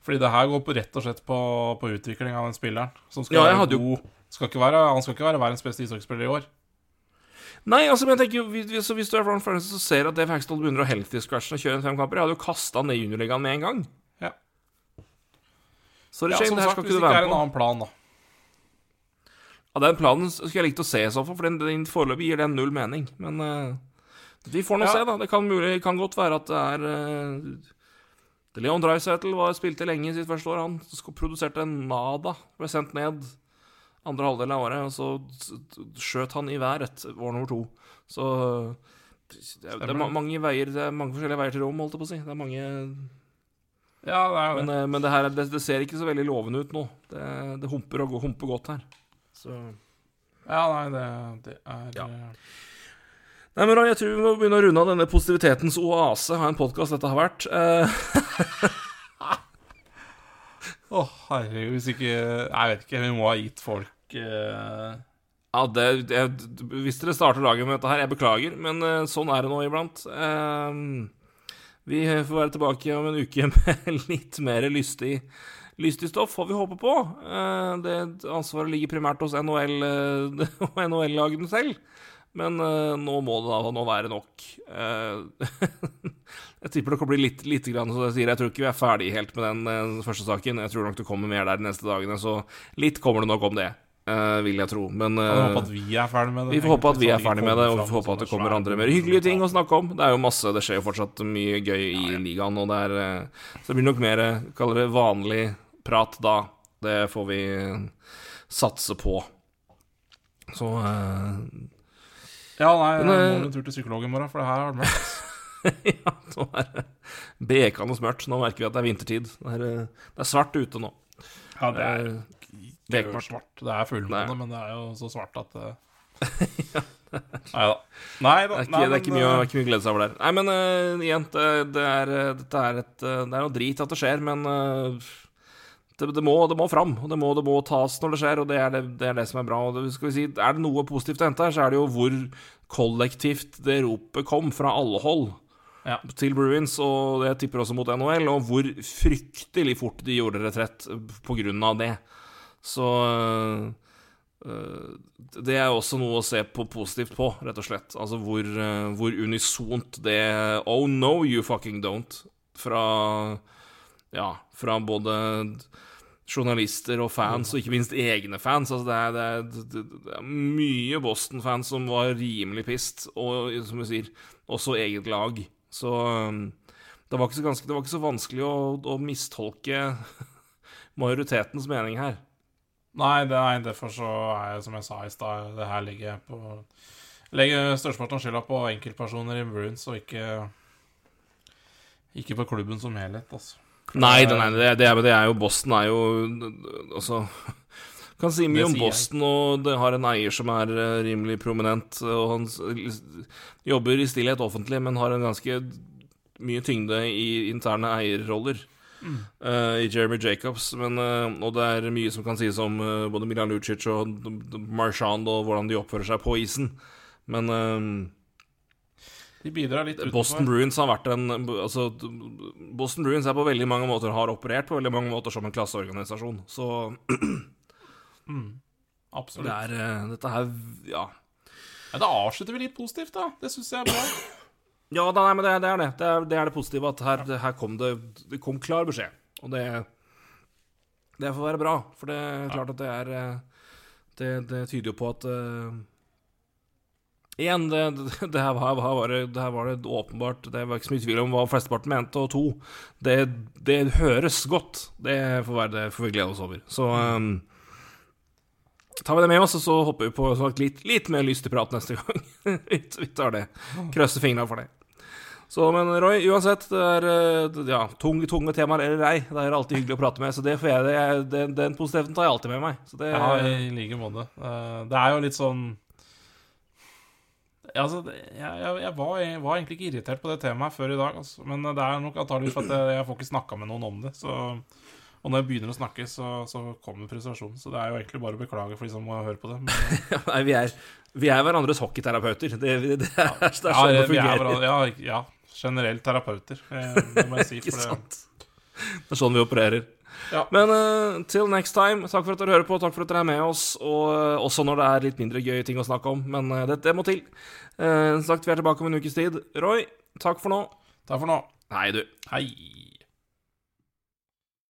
Fordi det her går på, rett og slett på, på utvikling av den spilleren. Som skal Ja, være god jo- skal ikke være, Han skal ikke være verdens beste ishockeyspiller i år. Nei, altså, men jeg tenker jo, hvis, hvis- hvis du er Ron Francis og ser at Dave Haxtell begynner å healthy scratche og kjøre en fem kamper Jeg hadde jo kasta ned i juniorligaen med en gang. Ja. Sorry, Ja, Shane, det her sagt, skal hvis ikke du det ikke være er med en annen plan, da. Ja, Den planen skulle jeg likt å se i så fall, for den, den foreløpig gir den null mening. Men uh, vi får nå Ja. se, da. Det kan, mulig, kan godt være at det er uh, Leon Dreisaitl spilte lenge i sitt første år. Han produserte en Nada, ble sendt ned andre halvdel av året, og så skjøt han i været år nummer to. Så det er, det er mange veier Det er mange forskjellige veier til Rom, holdt jeg på å si. Det er mange Ja, det er det. Men, eh, men det her det, det ser ikke så veldig lovende ut nå. Det, det humper og humper godt her. Så Ja, nei, det, det er Ja. Eh, Nei, men Rai, jeg tror vi må begynne å runde av denne positivitetens oase. Ha en podkast dette har vært. Å, oh, herregud, hvis ikke Jeg vet ikke, vi må ha gitt folk uh... ja, det, jeg, Hvis dere starter dagen med dette her, jeg beklager, men uh, sånn er det nå iblant. Uh, vi får være tilbake om en uke med litt mer lystig, lystig stoff, får vi håpe på. Eh, det ansvaret ligger primært hos NHL eh, og NHL-lagene selv. Men uh, nå må det da nå være nok. Uh, jeg tipper det kan bli litt, litt grann, så jeg sier. Jeg tror ikke vi er ferdig helt med den uh, første saken. Jeg tror nok det kommer mer der de neste dagene, så litt kommer det nok om det. vil jeg tro. Men Jeg eh, håpe at vi er ferdig med det. vi får håpe at vi er så ferdig med det, og vi får håpe at det kommer andre mer hyggelige ting å snakke om. Det er jo masse, det skjer jo fortsatt mye gøy i ligaen, og det er Så det blir nok mer, kaller det vanlig prat da. Det får vi satse på. Så Ja, nei, jeg Men, må eh, en tur til psykologen i morgen, for det her har vært mørkt. ja, nå er det bekende mørkt. Nå merker vi at det er vintertid. Det er, eh, det er svart ute nå. Ja, det er Eh, det bekmørkt. svart. Det er fullmåne, men det er jo så svart at uh... Nei da. Nei da. Det er ikke, nei, det er ikke, men, mye, eh, det er ikke mye å glede seg over der. Nei, men uh, igjen, det, det, er, eh, dette er et eh, Det er noe drit at det skjer, men eh, det, det, må, det må fram, og det må, det må tas når det skjer, og det er det, det, er det som er bra. Si, er det noe positivt å hente her, så er det jo hvor kollektivt det ropet kom fra alle hold Ja. til Bruins, og det tipper også mot NHL, og hvor fryktelig fort de gjorde retrett på grunn av det. Så øh, øh, Det er også noe å se på positivt på, rett og slett. Altså hvor, øh, hvor unisont det Oh no, you fucking don't. Fra Ja, fra både journalister og fans, og ikke minst egne fans. Altså det, er, det, er, det, er mye Boston-fans som var rimelig pissed, og som du sier, også eget lag. Så um, det var ikke så, ganske, var ikke så vanskelig å, å mistolke majoritetens mening her. Nei, det, nei, derfor så er jeg, som jeg sa i stad, det her legger jeg på Legger størsteparten av skylda på enkeltpersoner i Bruins, og ikke Ikke på klubben som helhet, altså. Nei, det, nei det, det, er, det er jo Boston er jo Altså Kan si mye om. Boston, og det har en eier som er eh, rimelig prominent. Og han jobber i stillhet offentlig, men har en ganske mye tyngde i interne eierroller. eh, I Jeremy Jacobs. Men, uh, og det er mye som kan sies om uh, både Milan Lucic og Marchand og hvordan de oppfører seg på isen. Men De bidrar litt utenfor. Boston Bruins har vært en altså, Boston Bruins er på veldig mange måter har operert på veldig mange måter som en klasseorganisasjon. Så Mm, absolutt. det er eh, Dette her Ja. Ja, da avslutter vi litt positivt, da. Det syns jeg er bra. Ja, nei, men det, det er det. Det er det, er det positive. At her, her kom det Det kom klar beskjed. Og det Det får være bra. For det er klart at det er eh, Det, det tyder jo på at eh, Igjen, det, det, det, her her var det, her var det åpenbart Det var ikke så mye tvil om hva flesteparten mente. Og to, det, høres godt. Det får være det får vi glede oss over. Så um, tar vi det med oss, og så hopper vi på sagt, litt, litt mer lystig prat neste gang. vi tar det. Krøsser fingrene for det. Så, men Roy, uansett, det er eh, ja, tung, tunge temaer eller ei. Det er alltid hyggelig å prate med, så det får jeg, det, den, den positiviteten tar jeg alltid med meg. Så det, Ja, i like måte. Eh, Det er jo litt sånn altså, jeg, jeg, jeg, var, jeg var egentlig ikke irritert på det temaet før i dag, altså. men det er nok antakeligvis at jeg, får ikke snakka med noen om det. Så, og når jeg begynner å snakke, så, så kommer frustrasjonen. Så det er jo egentlig bare å beklage for de som må høre på det. Men, Nei, vi er, vi er hverandres hockeyterapeuter. Det, det, det, er, det er sånn ja, det er fungerer. ja, ja, generelt terapeuter, eh, det må jeg si. For det? Det er sånn vi opererer. Ja. Men uh, til next time, takk for at dere hører på, takk for at dere er med oss. Og uh, også når det er litt mindre gøye ting å snakke om. Men uh, det, det må til. Uh, sagt, vi er tilbake om en ukes tid. Roy, takk for nå. takk for nå. Hei, du. Hei.